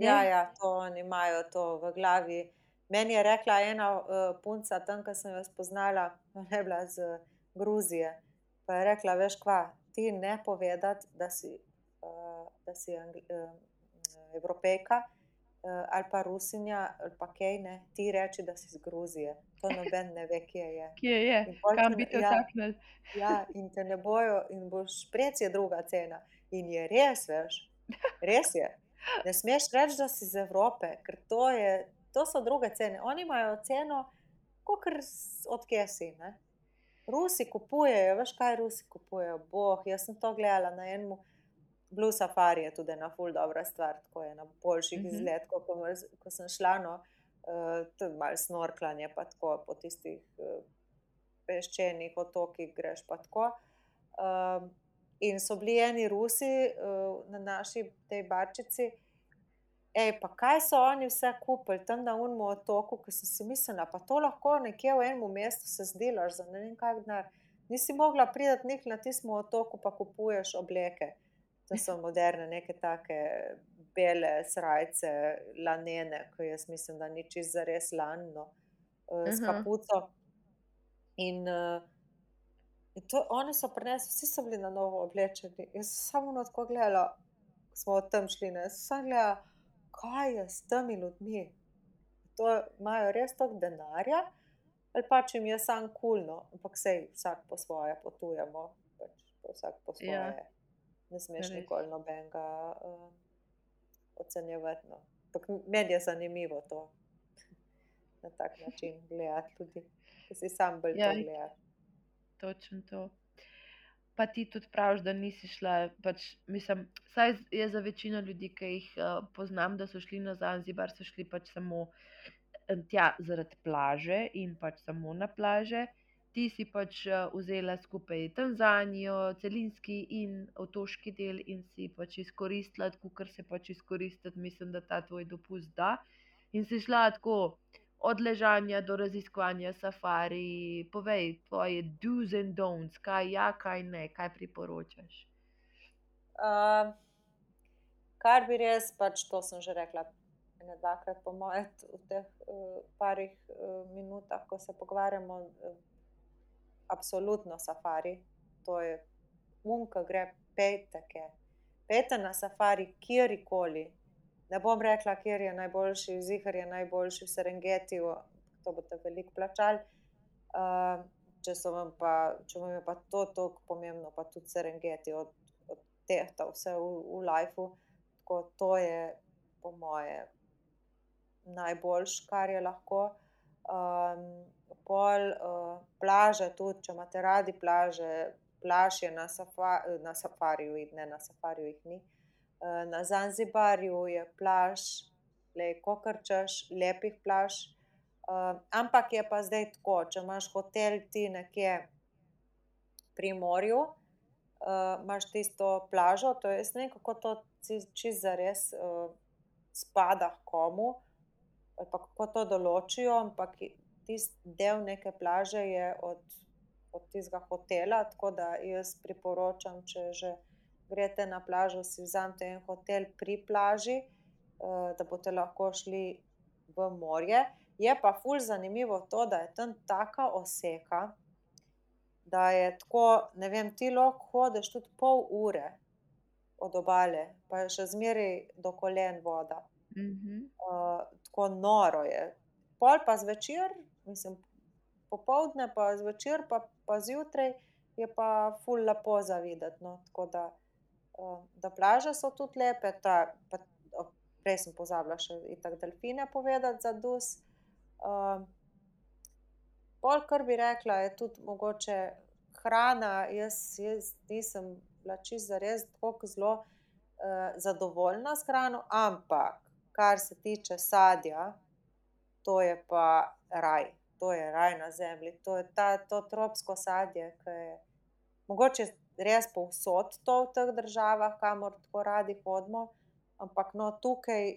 Ja, Ne? ja, to oni imajo to v glavi. Meni je rekla ena uh, punca, tam, ko sem jo spoznala, je bila iz Gruzije. Pa je rekla, veš, kva, ti ne povedati, da si, da si angli, uh, evropejka uh, ali pa rusinja ali pa kaj ne, ti reči, da si iz Gruzije. To noben ne ve, kje je. Kje je, kam bi te ja. vtaknili? Ja, in te ne bojo, in boš prec je druga cena. In je res, veš, res je. Ne smeš reči, da si iz Evrope, ker to, je, to so druge cene. Oni imajo ceno, kot odkje si. Ne? Rusi kupujejo, veš kaj Rusi kupujejo. Boh, jaz sem to gledala na enem Blue Safari, je tudi ena ful dobra stvar, tako je na boljših uh -huh. izgledkov, ko, ko sem šla, no, uh, tudi malo snorklanje, pa tako po tistih uh, peščenih otokih greš pa tako. Um, in so bili eni Rusi uh, na naši tej barčici. Ej, pa kaj so oni vse kupili tam na unmu otoku, ki sem si mislila, pa to lahko nekje v enem mestu se zdelaš za ne vem kak denar. Nisi mogla priti nek na tistem otoku, pa kupuješ obleke. To so moderne, neke take bele srajce, lanene, ki jaz mislim, da ni čist za res lanno, uh, s kapuco. In, uh, in to, oni so prinesli, vsi so bili na novo oblečeni. Jaz sem samo na tako gledala, ko smo od tam šli, ne, sem samo gledala, kaj je s temi ljudmi. To imajo res toliko denarja, ali pač jim je sam kulno, ampak sej vsak po svoje potujemo, pač pa vsak po svoje. Ja. Ne smeš Res. nikoli nobenega uh, ocenjevati. No. Meni je zanimivo to na tak način gledati ljudi, ki si sam bolj Ja, gledati. Točno to. Pa ti tudi praviš, da nisi šla. Pač, mislim, saj je za večino ljudi, ki jih uh, poznam, da so šli na Zanzibar, so šli pač samo eh, tja zaradi plaže in pač samo na plaže. Ti si pač uh, vzela skupaj Tanzanijo, celinski in otoški del in si pač izkoristila, kot se pač izkoristiti, mislim, da ta tvoj dopust da. In si šla tako od ležanja do raziskovanja safari, povej tvoje do's and don'ts, kaj ja, kaj ne, kaj priporočaš. Uh, kar bi res, pač to sem že rekla, ne dvakrat po mojem, v teh uh, parih uh, minutah, ko se pogovarjamo, uh, absolutno safari. To je unka, gre pejte, ke. Pejte na safari, kjerkoli. Ne bom rekla, kjer je najboljši, zihar je najboljši v Serengetiju, to boste veliko plačali. Uh, če, vam pa, če vam je pa to tako pomembno, pa tudi Serengeti od, od tehta vse v, v lifeu, tako to je po moje najboljš, kar je lahko. Um, pol uh, plaže tudi, če imate radi plaže, plaž je na, safa, na safariju, ne na safariju jih ni. Uh, na Zanzibarju je plaž, le kokrčeš, lepih plaž. Uh, ampak je pa zdaj tako, če imaš hotel ti nekje pri morju, uh, imaš tisto plažo, to je, ne vem, kako to čist za res uh, spada komu, ali pa kako to določijo, ampak tisti del neke plaže je od, od tistega hotela, tako da jaz priporočam, če že greste na plažo, si vzamete en hotel pri plaži, uh, da boste lahko šli v morje. Je pa fulj zanimivo to, da je tam taka oseka, da je tako, ne vem, ti lahko hodiš tudi pol ure od obale, pa je še zmeraj do kolen voda. Mhm. Uh, tako noro je. Pol pa zvečer, mislim, popoldne, pa zvečer, pa, pa zjutraj je pa ful lepo zavideti. No? Tako da, uh, da plaže so tudi lepe, ta, pa, oh, prej sem pozabila še tako delfine povedati za dus. Uh, pol, kar bi rekla, je tudi mogoče hrana. Jaz, jaz nisem bila čisto za res tako zelo uh, zadovoljna s hrano, ampak kar se tiče sadja, to je pa raj, to je raj na zemlji, to je ta, to tropsko sadje, ki je mogoče res povsod to v teh državah, kamor tako radi hodimo, ampak no tukaj,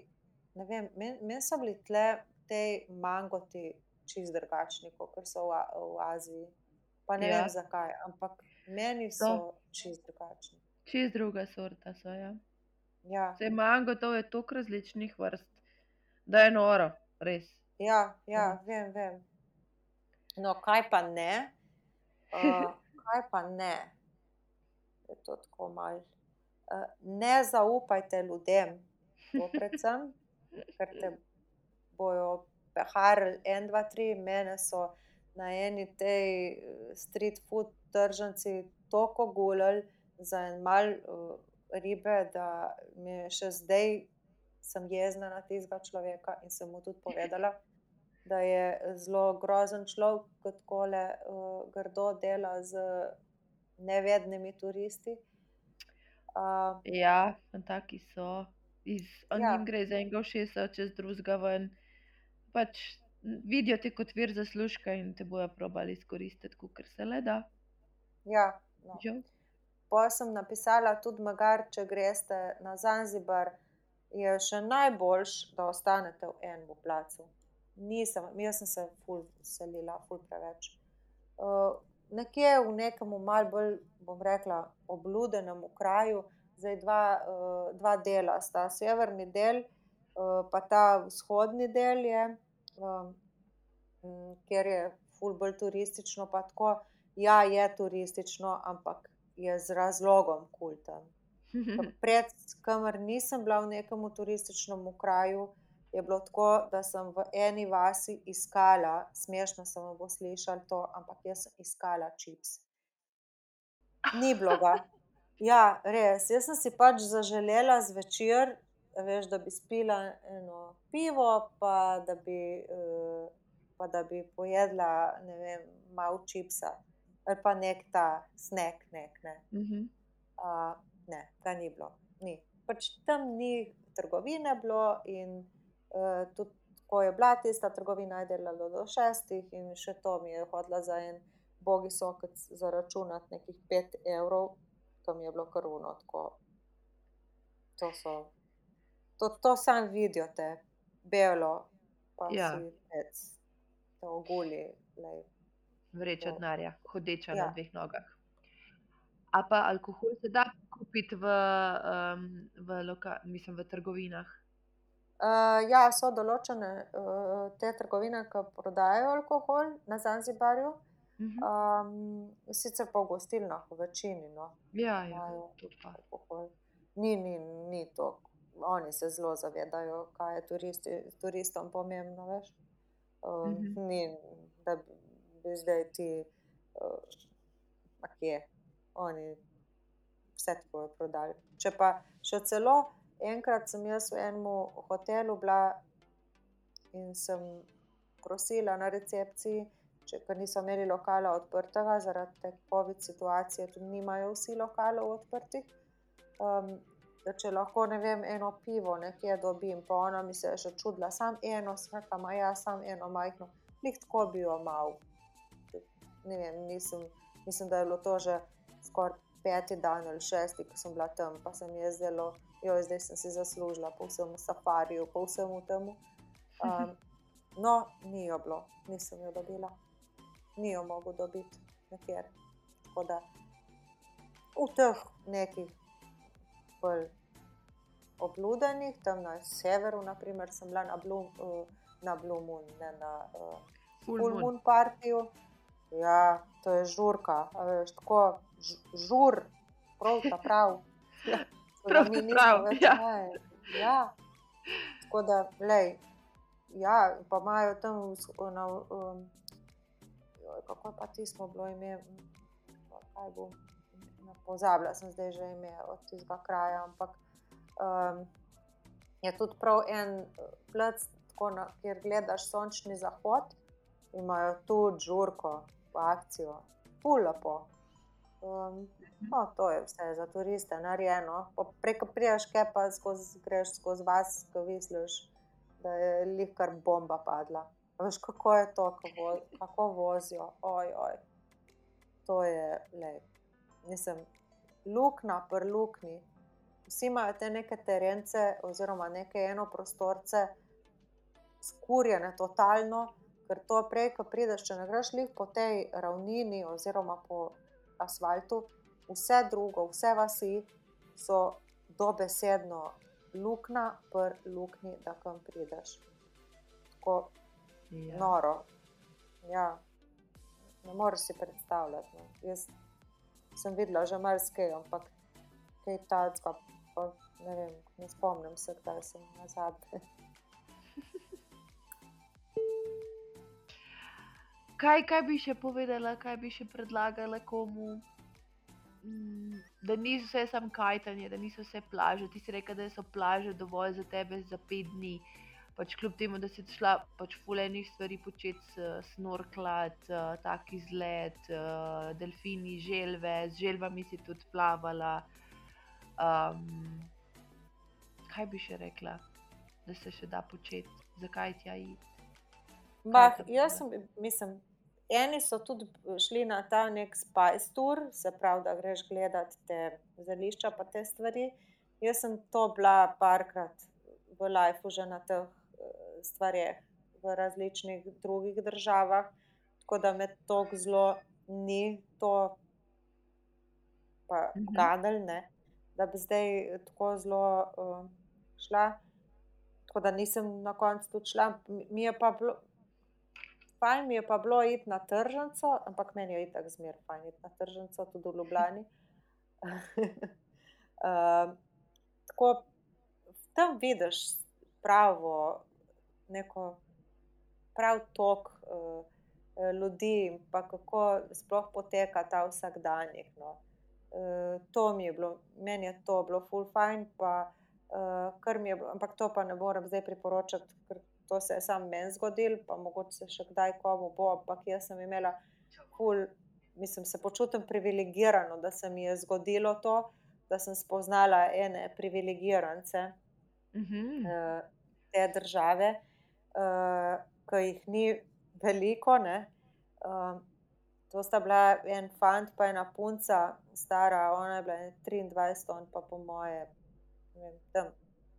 ne vem, meni men so bili tle te mangoti čist drugačni, kot so v, v Aziji. Pa ne. Ja. vem zakaj, ampak meni so So. čist drugačni. Čist druga sorta so. Ja. Ja, Se mango, to je toliko različnih vrst, da je noro, res. ja, ja Mhm. vem, vem. No, kaj pa ne? Uh, kaj pa ne? Je to tako malo. Uh, ne zaupajte ljudem, predvsem, ker te bojo peharili en, dva, tri, mene so na eni tej eh, street food tržnici toliko gulali za en mal uh, ribe, da mi še zdaj sem jezna na tistega človeka in sem mu tudi povedala, da je zelo grozen človek, kot kole uh, grdo dela z nevednimi turisti. Uh, Ja, taki so. Iz, on Ja. jim gre za enega všesa, čez drugega ven. Pač vidijo te kot vir zaslužka in te bojo probali izkoristiti, kot se le da. ja, no. Žal. Potem sem napisala tudi, magar, če greste na Zanzibar, je še najboljš, da ostanete v enem placu. Nisem, jaz sem se ful selila, ful preveč. Uh, nekje v nekem mal bolj, bom rekla, obludenem kraju, zdaj dva, uh, dva dela sta. Severni del, uh, pa ta vzhodni del je, um, kjer je ful bolj turistično, pa tako, ja, je turistično, ampak je z razlogom kulten. Pred, kamer nisem bila v nekem turističnem kraju, je bilo tako, da sem v eni vasi iskala, smešno se vam bo slišalo to, ampak jaz sem iskala čips. Ni bilo ga. Ja, res. Jaz sem si pač zaželela zvečer, veš, da bi spila eno pivo, pa da bi, eh, pa da bi pojedla, ne vem, malo čipsa. Ali pa nek ta snek, nek, ne. Mhm. Uh, ne, ga ni bilo. Ni. Pač tam ni trgovine bilo, in uh, tudi ko je bila tista trgovina, je delala do šestih, in še to mi je hodila za en bogi sokec zaračunati nekih pet evrov, to mi je bilo karuno. Tako. To so, to, to sam vidijo te, belo, pa Ja. si pec, te ogulji. lej. Vreča Ja. denarja, hodeča Ja. na dveh nogah. A pa alkohol se da kupiti v, um, v, loka, mislim, v trgovinah. Uh, ja, so določene uh, te trgovine, ki prodajajo alkohol na Zanzibarju, Mhm. um, sicer pa v gostilnah, v večini. No, Ja, ja, pa. alkohol. Ni, ni, ni to. Oni se zelo zavedajo, kaj je turisti, turistom pomembno. Veš. Um, Mhm. Ni, da bi, bi zdaj ti, uh, kje, oni vse ti bojo prodali. Če pa še celo enkrat sem jaz v enem hotelu bila in sem prosila na recepciji, če ker niso imeli lokala odprtega, zaradi te COVID situacije, tudi nimajo vsi lokalov odprtih. Um, da če lahko, ne vem, eno pivo nekje dobim, pa ona mi se je še čudila, sam eno, smekla, ma ja, sam eno majhno, njih tako bi jo mal. Ne vem, nisem, mislim, da je bilo to že skoraj peti dan ali šesti, ko sem bila tam, pa se mi je zdelo jo zdaj sem si zaslužila, po vsem safariju, po vsem temu. Um, no, ni jo bilo, nisem jo dobila, ni jo mogel dobiti nekjer. Tako da v teh nekih bolj obludenih, tam na severu, naprimer, sem bila na Blum. Uh, Na Blue Moon, ne na uh, Full moon. Moon partiju. Ja, to je žurka, veš, tako žur, prav ta prav. Ja, Prav ta prav, več ja. ne, ja. Tako da, lej, ja, pa imajo tam, na, um, joj, kako pa ti smo bilo ime, kaj bo, pozabila sem zdaj že ime od tistega kraja, ampak um, je tudi prav en eh, plac, tako na, kjer gledaš sončni zahod, imajo tudi žurko, akcijo, pul lepo. Um, no, to je vse za turiste, narejeno. Pa Preko priješ, kaj pa skozi, greš skozi vas, ko misliš, da je lih kar bomba padla. A Veš, kako je to, kako, vo, kako vozijo, oj, oj. To je, le, nisem, luknja, prlukni. Vsi imajo te neke terence, oziroma neke enoprostorce, skurjene totalno, ker to prej, ko prideš, če ne greš lih po tej ravnini oziroma po asfaltu, vse drugo, vse vasi so dobesedno luknja, pr luknji, da kam prideš. Tako Ja. noro. Ja. Ne moreš si predstavljati. No. Jaz sem videla že marsikaj, ampak kaj tacka, pa ne vem, ne spomnim se, kdaj sem nazadnje. Kaj, kaj bi še povedala, kaj bi še predlagala komu? Mm, Da niso vse samo kajtanje, da niso vse plaže. Ti si rekel, da so plaže dovolj za tebe za pet dni. Pač kljub temu, da si šla pač fulejnih stvari početi, snorklat, uh, tak izlet, uh, delfini, želve, z želvami si tudi plavala. Um, kaj bi še rekla, da se še da početi, zakaj tja iti? Bah, jaz sem, mislim, eni so tudi šli na ta nek spice tour, se pravi, da greš gledati te zelišča, pa te stvari. Jaz sem to bila parkrat v lifeu že na teh eh, stvareh v različnih drugih državah, tako da me to zelo ni to pa Mhm. ganil, ne, da bi zdaj tako zelo uh, šla. Tako da nisem na koncu tudi šla. Mi- Mi je pa bilo, fajn mi je pa bilo iti na tržnico, ampak meni je itak zmer fajn iti na tržnico, tudi v Ljubljani. uh, tako tam vidiš pravo, neko prav tok uh, ljudi pa kako sploh poteka ta vsakdanjik. No. Uh, to mi je bilo, meni je to bilo full fajn, pa uh, kar mi je bilo, ampak to pa ne morem zdaj priporočati, ker to se je samo meni zgodilo, pa mogoče se še kdaj komu bo, ampak jaz sem imela full, mislim, se počutim privilegirano, da se mi je zgodilo to, da sem spoznala ene privilegirance Mhm. eh, te države, uh, ki jih ni veliko. Ne? Um, to sta bila en fant, pa ena punca, stara, ona je bila ene 23, on pa po moje, ne vem, tam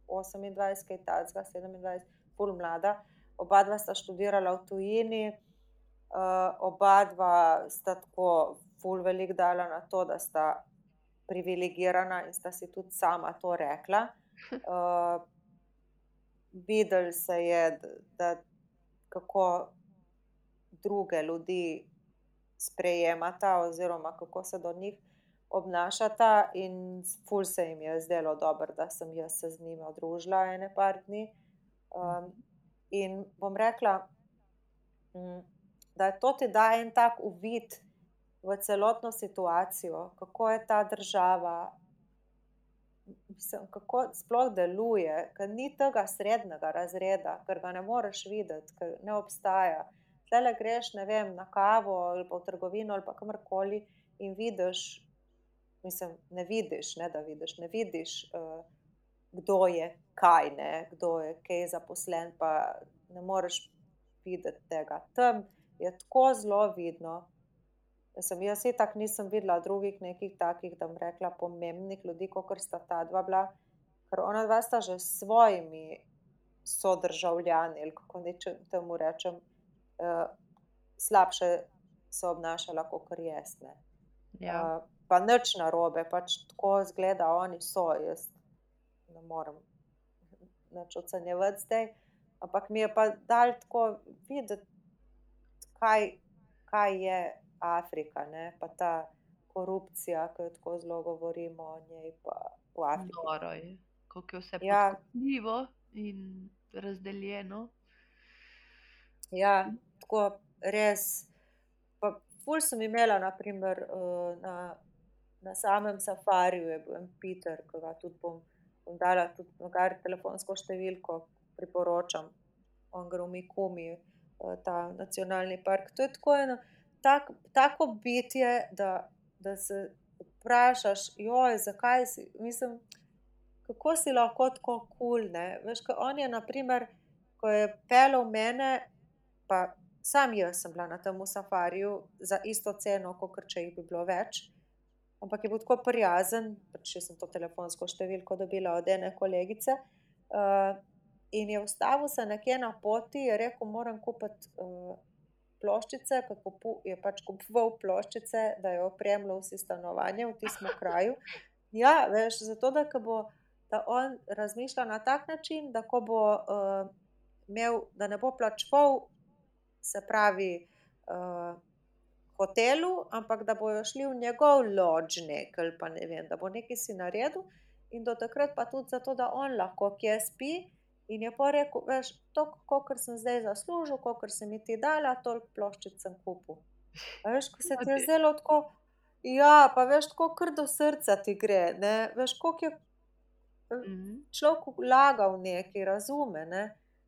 28, kaj tacga, 27, pol mlada. Oba dva sta študirala v tujini, uh, oba dva sta tako ful velik dala na to, da sta privilegirana in sta si tudi sama to rekla. Uh, videli se je, da, da kako druge ljudi sprejemata, oziroma kako se do njih obnašata, in ful se jim je zdelo dobro, da sem jaz se z njimi družila ene par dni. Um, in bom rekla, mm, da to ti da en tak uvid v celotno situacijo, kako je ta država, mislim, kako sploh deluje, ker ni tega srednjega razreda, ker ga ne moreš videti, ker ne obstaja. Tle greš, vem, na kavo ali pa v trgovino ali pa kamorkoli in vidiš, mislim, ne vidiš, ne da vidiš, ne vidiš, uh, kdo je kaj, ne, kdo je kaj zaposlen, pa ne moreš videti tega. Tam je tako zelo vidno. Mislim, jaz itak nisem videla drugih nekih takih, da bom rekla, pomembnih ljudi, kot sta ta dva bila, ker ona dva sta že s svojimi sodržavljani, ali kako če- temu rečem, uh, slabše se obnašala kot jaz. Ne. Ja. Uh, pa nič narobe, pač tako zgleda, oni so. Jaz ne morem nič ocenjevati zdaj. Ampak mi je pa dal tako videti, kaj, kaj je Afrika, ne? pa ta korupcija, ki jo tako zelo govorimo o njej, pa v Afriki. Noro je, kako je vse Ja. podkupljivo in razdeljeno. Ja, tako res. Pa ful sem imela, naprimer, eh, na, na samem safariju je bil en Peter, ki ga tudi bom, bom dala tudi nogar telefonsko številko, priporočam. V Mikumi, eh, ta nacionalni park. To je tako eno tak, tako bitje, da, da se vprašaš, joj, zakaj si, mislim, kako si lahko tako kul, cool? Veš, ko on je, naprimer, ko je pelal mene, pa sam jaz sem bila na tem safariju za isto ceno, kot če jih bi bilo več. Ampak je bil tako prijazen, pač sem to telefonsko številko dobila od ene kolegice. Uh, in je ustavil se nekje na poti, je rekel, moram kupiti uh, ploščice, ker kupu, je pač kupoval ploščice, da je opremljal vsi stanovanje v tistem kraju. Ja, veš, zato da, bo, da on razmišlja na tak način, da ko bo uh, imel, da ne bo plačeval, se pravi, uh, hotelu, ampak da bojo šli v njegov ložnik ali pa ne vem, da bo nekaj si naredil in do takrat pa tudi zato, da on lahko kje spi. In je pa rekel, veš, to, kar sem zdaj zaslužil, kar sem mi ti dala, toliko ploščic sem kupil. A veš, ko se ti je zelo tako, ja, pa veš, tako kar do srca ti gre, ne, veš, koliko je Mhm. človek vlagal nekaj, razume, ne.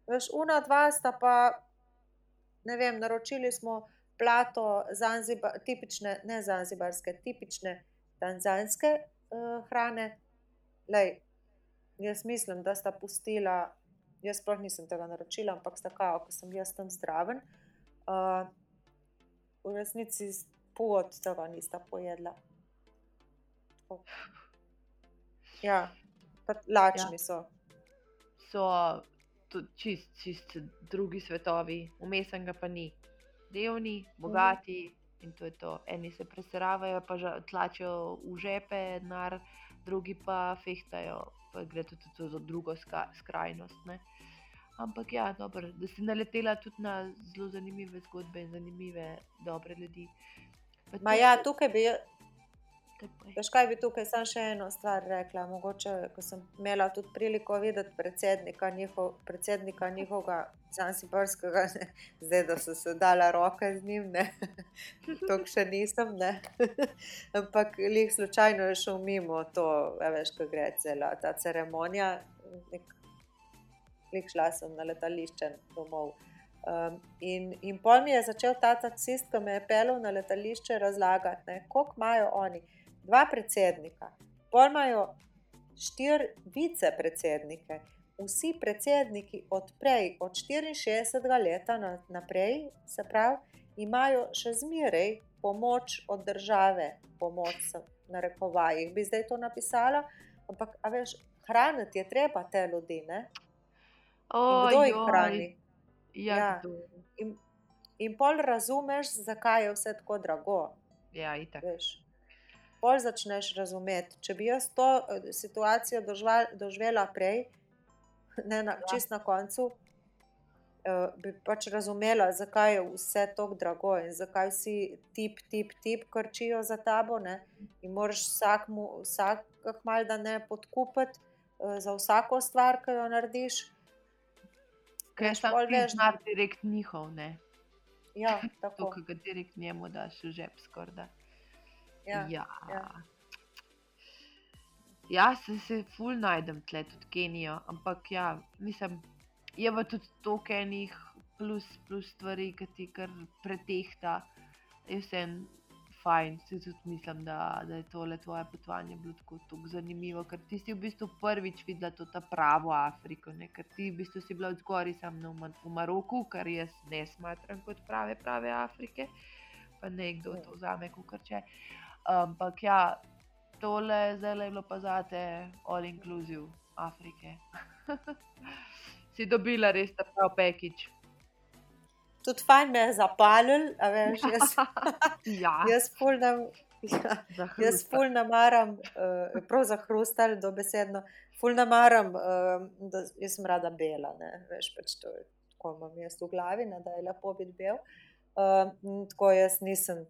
Veš, una dva sta pa, ne vem, naročili smo plato Zanzibar, tipične, ne zanzibarske, tipične tanzanske uh, hrane. Lej, jaz mislim, da sta pustila, jaz sploh nisem tega naročila, ampak sta kao, ko sem jaz tam zdraven. Uh, v resnici od tega nista pojedla. Tako. Ja, lačni ja. so. So čist, čist drugi svetovi, umesnega pa ni. Revni, bogati in to je to. Eni se presravajo, pa tlačijo v žepe denar, drugi pa fehtajo, pa gre tudi za drugo ska, skrajnost. Ne? Ampak ja, dobro, da si naletela tudi na zelo zanimive zgodbe in zanimive, dobre ljudi. Ma ja, tukaj bi, Je. veš kaj bi tukaj samo še eno stvar rekla. Mogoče, ko sem imela tudi priliko videti predsednika, njihov, predsednika njihovega zanzibarskega, ne, zdaj da so se dala roke z njim, ne, to še nisem, ne. Ampak lih slučajno je šel mimo to, veš, ko gre cela ta ceremonija. Nek, lih šla sem na letališče domov. Um, in, in pol mi je začel ta taksist, ki me je pelil na letališče, razlagati, koliko imajo oni. Dva predsednika, pol imajo štiri vicepredsednike, vsi predsedniki od prej, od 64 leta na, naprej, se pravi, imajo še zmeraj pomoč od države, pomoč na rekovajih, bi zdaj to napisala, ampak a veš, hraniti je treba te ljudi, ne? In kdo jih Ojoj, hrani? Ja, Ja. In, in pol razumeš, zakaj je vse tako drago. ja itak. Veš. Pol začneš razumeti. Če bi jaz to eh, situacijo dožval, doživela prej, ne na, Ja. čist na koncu, uh, bi pač razumela, zakaj je vse tako drago in zakaj vsi tip, tip, tip krčijo za tabo. Ne? In moraš vsakmu, vsak mal da ne podkupiti uh, za vsako stvar, ki jo narediš. Ker je Veš, sam pol ti veš, znar direkt njihov, ne. Ja, To, tako. ki ga direkt njemu daš v žep skorda. Ja, ja. ja. Ja, se, se ful najdem tle, tudi Kenijo, ampak ja, mislim, je pa tudi toliko enih plus, plus stvari, ki ti kar pretehta. Je vse fajn, se tudi mislim, da, da je tole tvoje potovanje bilo tako, tako zanimivo, ker ti si v bistvu prvič videla to pravo Afriko, ne? ker ti v bistvu si bila od zgori sam na, v Ma- v Maroku, kar jaz ne smatram kot prave, prave Afrike, pa ne kdo to vzame, kot če. Ampak ja, tole zdaj je bilo pa zate all inclusive. Afrike. si dobila res ta prav pekič. Tudi fajn me je zapalil, a veš, jaz, Ja, jaz ful nam. Ja, Jaz hrusta. ful namaram, uh, prav za hrustal, dobesedno, ful namaram, uh, da jaz sem rada bela, ne, veš, pač to je, tako imam jaz v glavi, ne, da je lepo biti bel. Uh, tako jaz nisem,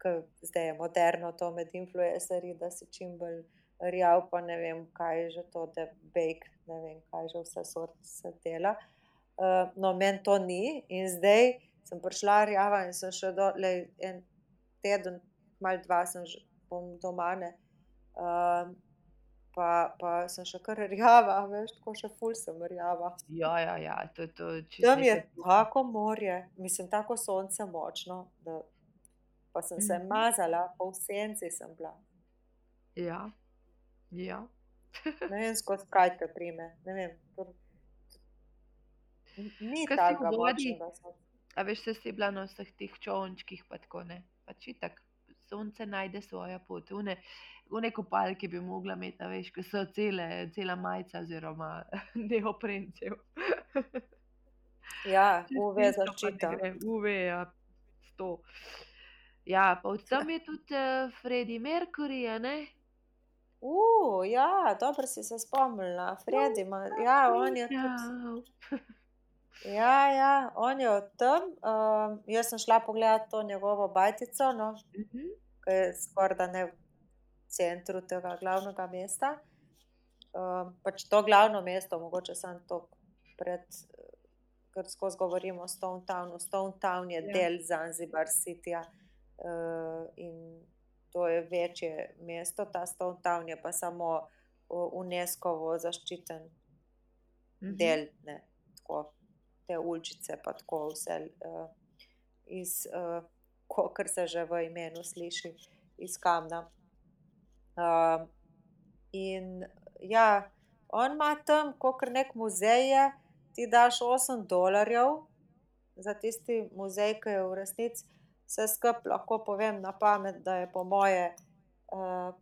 ke zdaj je moderno to med influencerji, da si čim bolj rjav, pa ne vem, kaj je že to, da bake, ne vem, kaj že vse sort se dela. Uh, no, meni to ni in zdaj sem prišla rjava in sem še do, lej, en teden, mal dva sem že bom doma, ne. Uh, pa, pa sem še kar rjava, veš, tako še ful sem rjava. Ja, ja, ja, to je to. čisto Tam je tako morje, mislim, tako sonce močno, da pa sem se Mhm. mazala, pa v senci sem bila. Ja, ja. Ne vem, skozi kaj te prime, ne vem. Ni tako sonca. A veš, se si bila na vseh teh čovnčkih, pa tako ne. Pač itak, sonce najde svojo pot. Une, une kopalke bi mogla imeti, veš, ki so cele, cela majica oziroma neoprencev. Ja, UV zaščita. UV, ja, sto. Ja, pa od tam je tudi uh, Freddie Mercury, ne? Uh, ja, dobro si se spomnila, Fredi, ima, ja, on je tudi. Ja, ja, on je od tam. Um, jaz sem šla pogledat to njegovo bajtico, no, Mhm. ki je skoraj da ne v centru tega glavnega mesta. Um, pač to glavno mesto, mogoče samo to pred, eh, ker skozi govorimo o Stone Townu. Stone Town je Ja. del Zanzibar Cityja uh, in to je večje mesto, ta Stone Town je pa samo UNESCO-vo zaščiten Mhm. del, ne, tako te uličice, pa tako vse uh, iz, uh, kar se že v imenu sliši, iz kamna. Uh, in ja, on ima tam, kot nek muzej, je, ti daš 8 dolarjev za tisti muzej, ki je v resnici vse skupaj, lahko povem na pamet, da je po moje uh,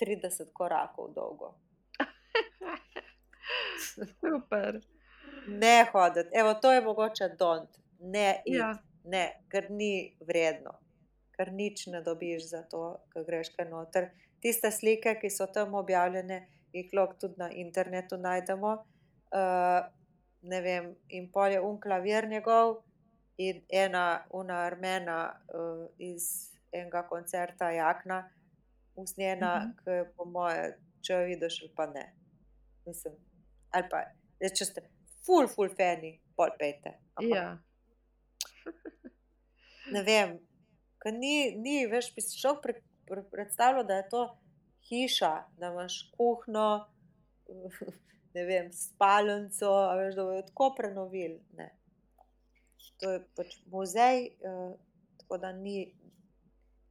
30 korakov dolgo. Super. Ne hoditi, evo, to je mogoče don't, ne iti, Ja. ja. ne, ker ni vredno, ker nič ne dobiš za to, ker greš kaj noter. Tiste slike, ki so tam objavljene, jih lahko tudi na internetu najdemo. Uh, ne vem, in pol je un klavir njegov in ena una armena uh, iz enega koncerta Jakna, usnjena, Mhm. ki je po moje, če jo vidiš ali pa ne. Mislim, ali pa, zdaj, če ste ful, ful fani, pol pejte. Ja. ne vem, ker ni, ni, veš, bi si šel pre, pre, predstavljal, da je to hiša, da imaš kuhno, ne vem, spalnico, veš, da bojo tako prenovili. Ne. To je pač muzej, uh, tako da ni.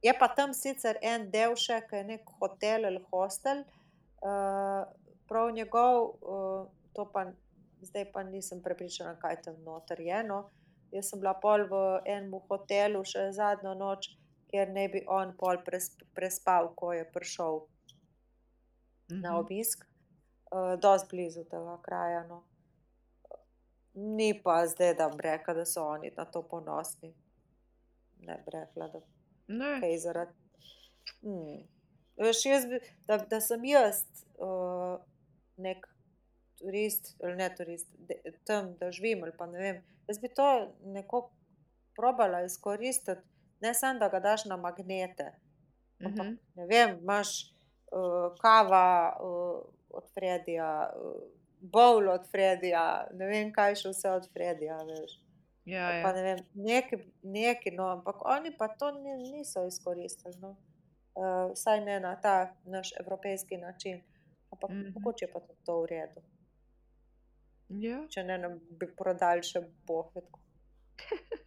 Je pa tam sicer en del še, ki je nek hotel ali hostel, uh, prav njegov, uh, to pa zdaj pa nisem prepričana, kaj tam noter je. No. Jaz sem bila pol v enem hotelu še zadnjo noč, kjer ne bi on pol presp, prespal, ko je prišel na Mhm. obisk, uh, dosti blizu tega kraja. No. Ni pa zdaj, da bi rekla, da so oni na to ponosni. Ne bi rekla, da Ne. kaj zaradi. Hmm. Veš, jaz bi, da, da sem jaz uh, nek turist, ali ne turist, de, tam, da živim, ali pa ne vem. Jaz bi to nekako probala izkoristiti, ne samo da ga daš na magnete. Ampak, Mhm. ne vem, imaš uh, kava uh, od Fredija, uh, bowl od Fredija, ne vem, kaj še vse od Fredija, veš. Ja, ja. ne vem, neki, neki, no, ampak oni pa to ni, niso izkoristili. No. Uh, vsaj ne na ta naš evropejski način. Ampak mm. -hmm. mogoče pa tudi to v redu. ja. Če ne, nam bi prodali še bohvetko.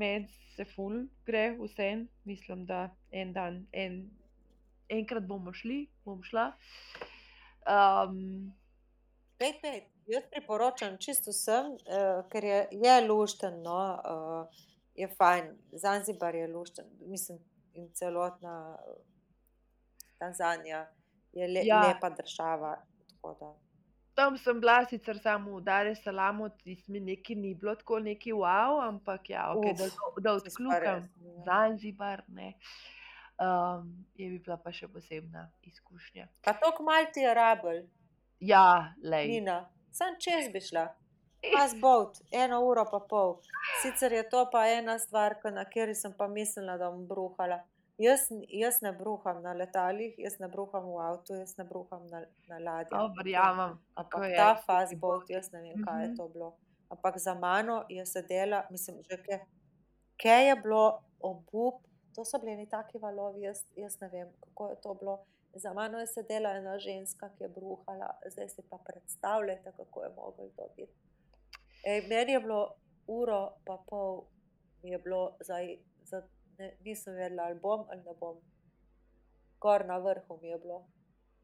Med se ful gre vse, mislim, da en dan, en, enkrat bomo šli, bom šla. Um, Pej, pej, jaz priporočam čisto vsem, uh, ker je, je lušten, no, uh, je fajn. Zanzibar je lušten, mislim, in celotna uh, Tanzanija je le, Ja. lepa država. Da, Tam sem bila sicer samo v Dar es Salamu, tisti mi neki ni bilo tako neki wow, ampak ja, okay, da, Uf, da pa odkljukam ja. Zanzibar, ne. Um, je bi bila pa še posebna izkušnja. Pa to malo ti je rabel, Ja, lej. Nina, sam čez bi šla. Pas bot, eno uro pa pol. Sicer je to pa ena stvar, na kateri sem pa mislila, da bom bruhala. Jaz, jaz ne bruham na letalih, jaz ne bruham v avtu, jaz ne bruham na, na ladji. O, verjamem, Ampak ta boat, boti. jaz ne vem, kaj je Mhm. to bilo. Ampak za mano je sedela, mislim, že kaj, kaj je bilo obup, to so bili taki valovi, jaz, jaz ne vem, kako je to bilo. Za mano je sedela ena ženska, ki je bruhala, zdaj si pa predstavljate, kako je mogel to biti. Ej, meni je bilo uro pa pol, je bilo zdaj, za, ne, nisem vedela, ali bom ali ne bom. Gor na vrhu mi je bilo.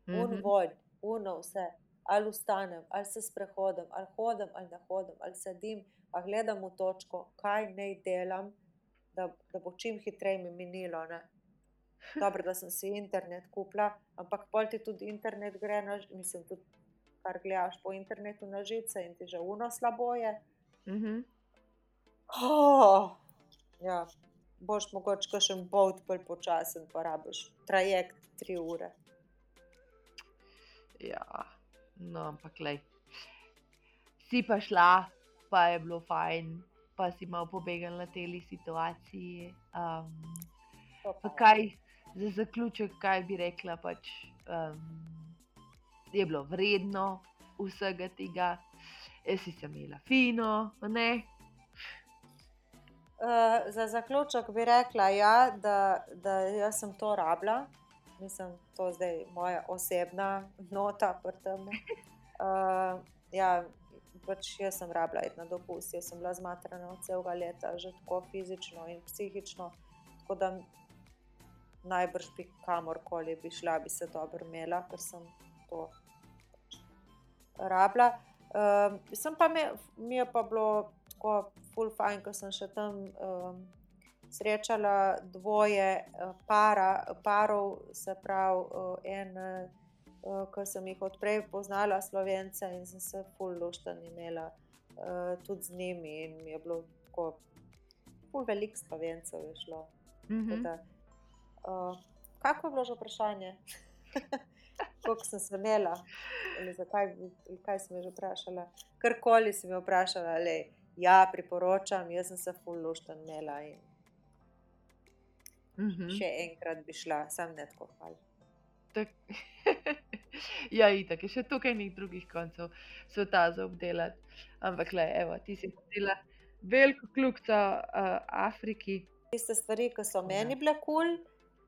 Un Mhm. vonj, uno vse, ali vstanem, ali se sprehodim, ali hodim, ali ne hodim, ali sedim, ali gledam v točko, kaj naj delam, da, da bo čim hitreje mi minilo. Ne? Dobro, da sem si internet kupila, ampak pol ti tudi internet gre, na, ž- mislim, tudi kar gledaš po internetu na žice in ti že uno slabo je. Mhm. Oh, ja, boš mogoče kakšen bot bolj počasen, pa rabiš trajekt tri ure. Ja, no, ampak lej. Si pa šla, pa je bilo fajn, pa si malo pobegnila na tej situaciji. Um, kaj za zaključek, kaj bi rekla, pač um, je bilo vredno vsega tega, jaz si se imela fino, ne? Uh, za zaključek bi rekla, ja, da, da jaz sem to rabila, mislim, to je zdaj moja osebna nota. Uh, ja, pač jaz sem rabila iti na dopust, jaz sem bila zmatrana od celega leta, že tako fizično in psihično, tako da najbrž bi kamorkoli bi šla, bi se dobro imela, ker sem to pač rabila. Um, sem pa mi, mi je pa bilo tako ful fajn, ko sem še tam um, srečala dvoje uh, para, parov, se pravi uh, en, ki sem jih odprej poznala, slovence in sem se ful luštan imela uh, tudi z njimi in mi je bilo tako ful velik slovencev je šlo. Tako Da, uh, kako je bilo že vprašanje? Koliko sem se imela, ali zakaj, ali kaj si me že vprašala? Karkoli si me vprašala, le, ja, priporočam, jaz sem se fulluštan imela in Mhm. še enkrat bi šla, sam ne tako hvala. Tak... ja, itak je še tukaj nekaj drugih koncev sveta za obdelati. Ampak, le, evo, ti si naredila veliko kljukca uh, Afriki. Tiste stvari, ki so da. meni bile kul, cool,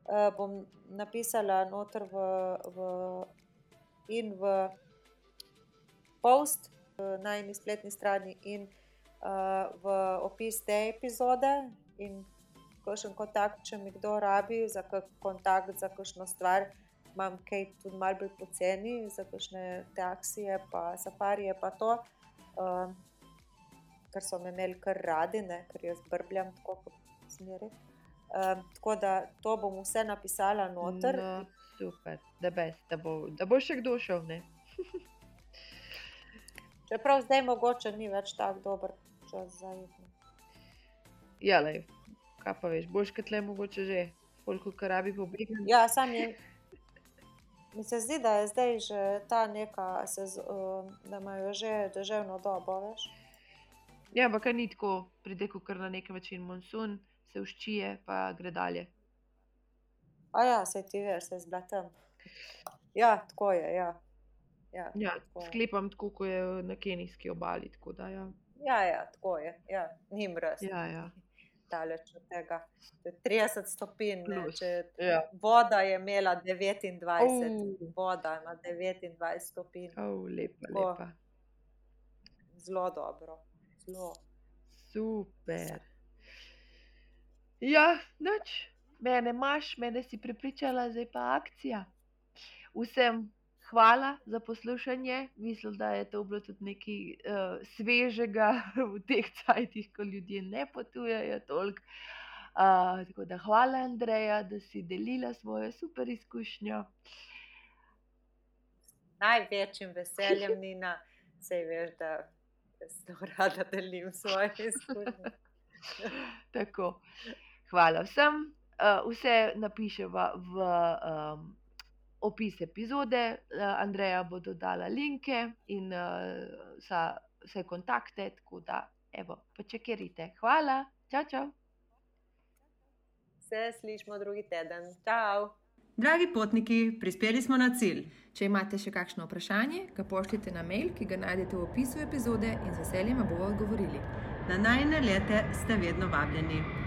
uh, bom napisala noter v, v, in v post uh, na eni spletni strani in uh, v opis te epizode. In kakšen kontakt, če mi kdo rabi, za kak kontakt, za kakšno stvar, imam kaj tudi malo bolj poceni, za kakšne taksije, pa safarije, pa to. Uh, ker so me imeli kar radi, ne? ker jaz brbljam tako kot smeri. Um, tako da to bom vse napisala noter. No, super, da, best, da, bo, da bo še kdo šel. Čeprav zdaj mogoče ni več tako dober čas za iti. Ja, le, kaj pa veš, boš kot le mogoče že, koliko karabi pobegnil. Ja, sam je. Mi se zdi, da je zdaj že ta neka, um, da imajo že deževno dobo, veš. Ja, ampak ni tako, pride kar na neki način monsun, se uščije, pa gre dalje. A ja, se ti veš, se zblatem. Ja, tako je, ja. Ja, Ja, tako je. sklepam tako, kot je na kenijski obali. Tako da, ja. Ja, ja, tako je. Ja, ni mrz. Ja, ja. Daleč od tega. To je 30 stopinj. ne, Če, ja. voda je imela 29, Au. voda ima 29 stopinj. Oh, lepa, Tako. lepa. Zelo dobro. Zelo. Super. Ja, noč, mene imaš, mene si prepričala, zdaj pa akcija. Vsem hvala za poslušanje. Mislim, da je to bilo tudi nekaj uh, svežega v teh časih, ko ljudje ne potujejo toliko. Uh, tako da hvala, Andreja, da si delila svojo super izkušnjo. največjim veseljem, Nina, sej veš, da zelo rada delim svoje izkušnje. Tako. Hvala vsem. Uh, vse napišemo v um, opis epizode, uh, Andreja bo dodala linke in uh, vsa, vse kontakte, tako da, evo, počekajte. Hvala, čau, čau. Se slišmo drugi teden. Čau! Dragi potniki, prispeli smo na cilj. Če imate še kakšno vprašanje, ga pošljite na mail, ki ga najdete v opisu epizode in z veseljem bomo odgovorili. Na najne lete ste vedno vabljeni.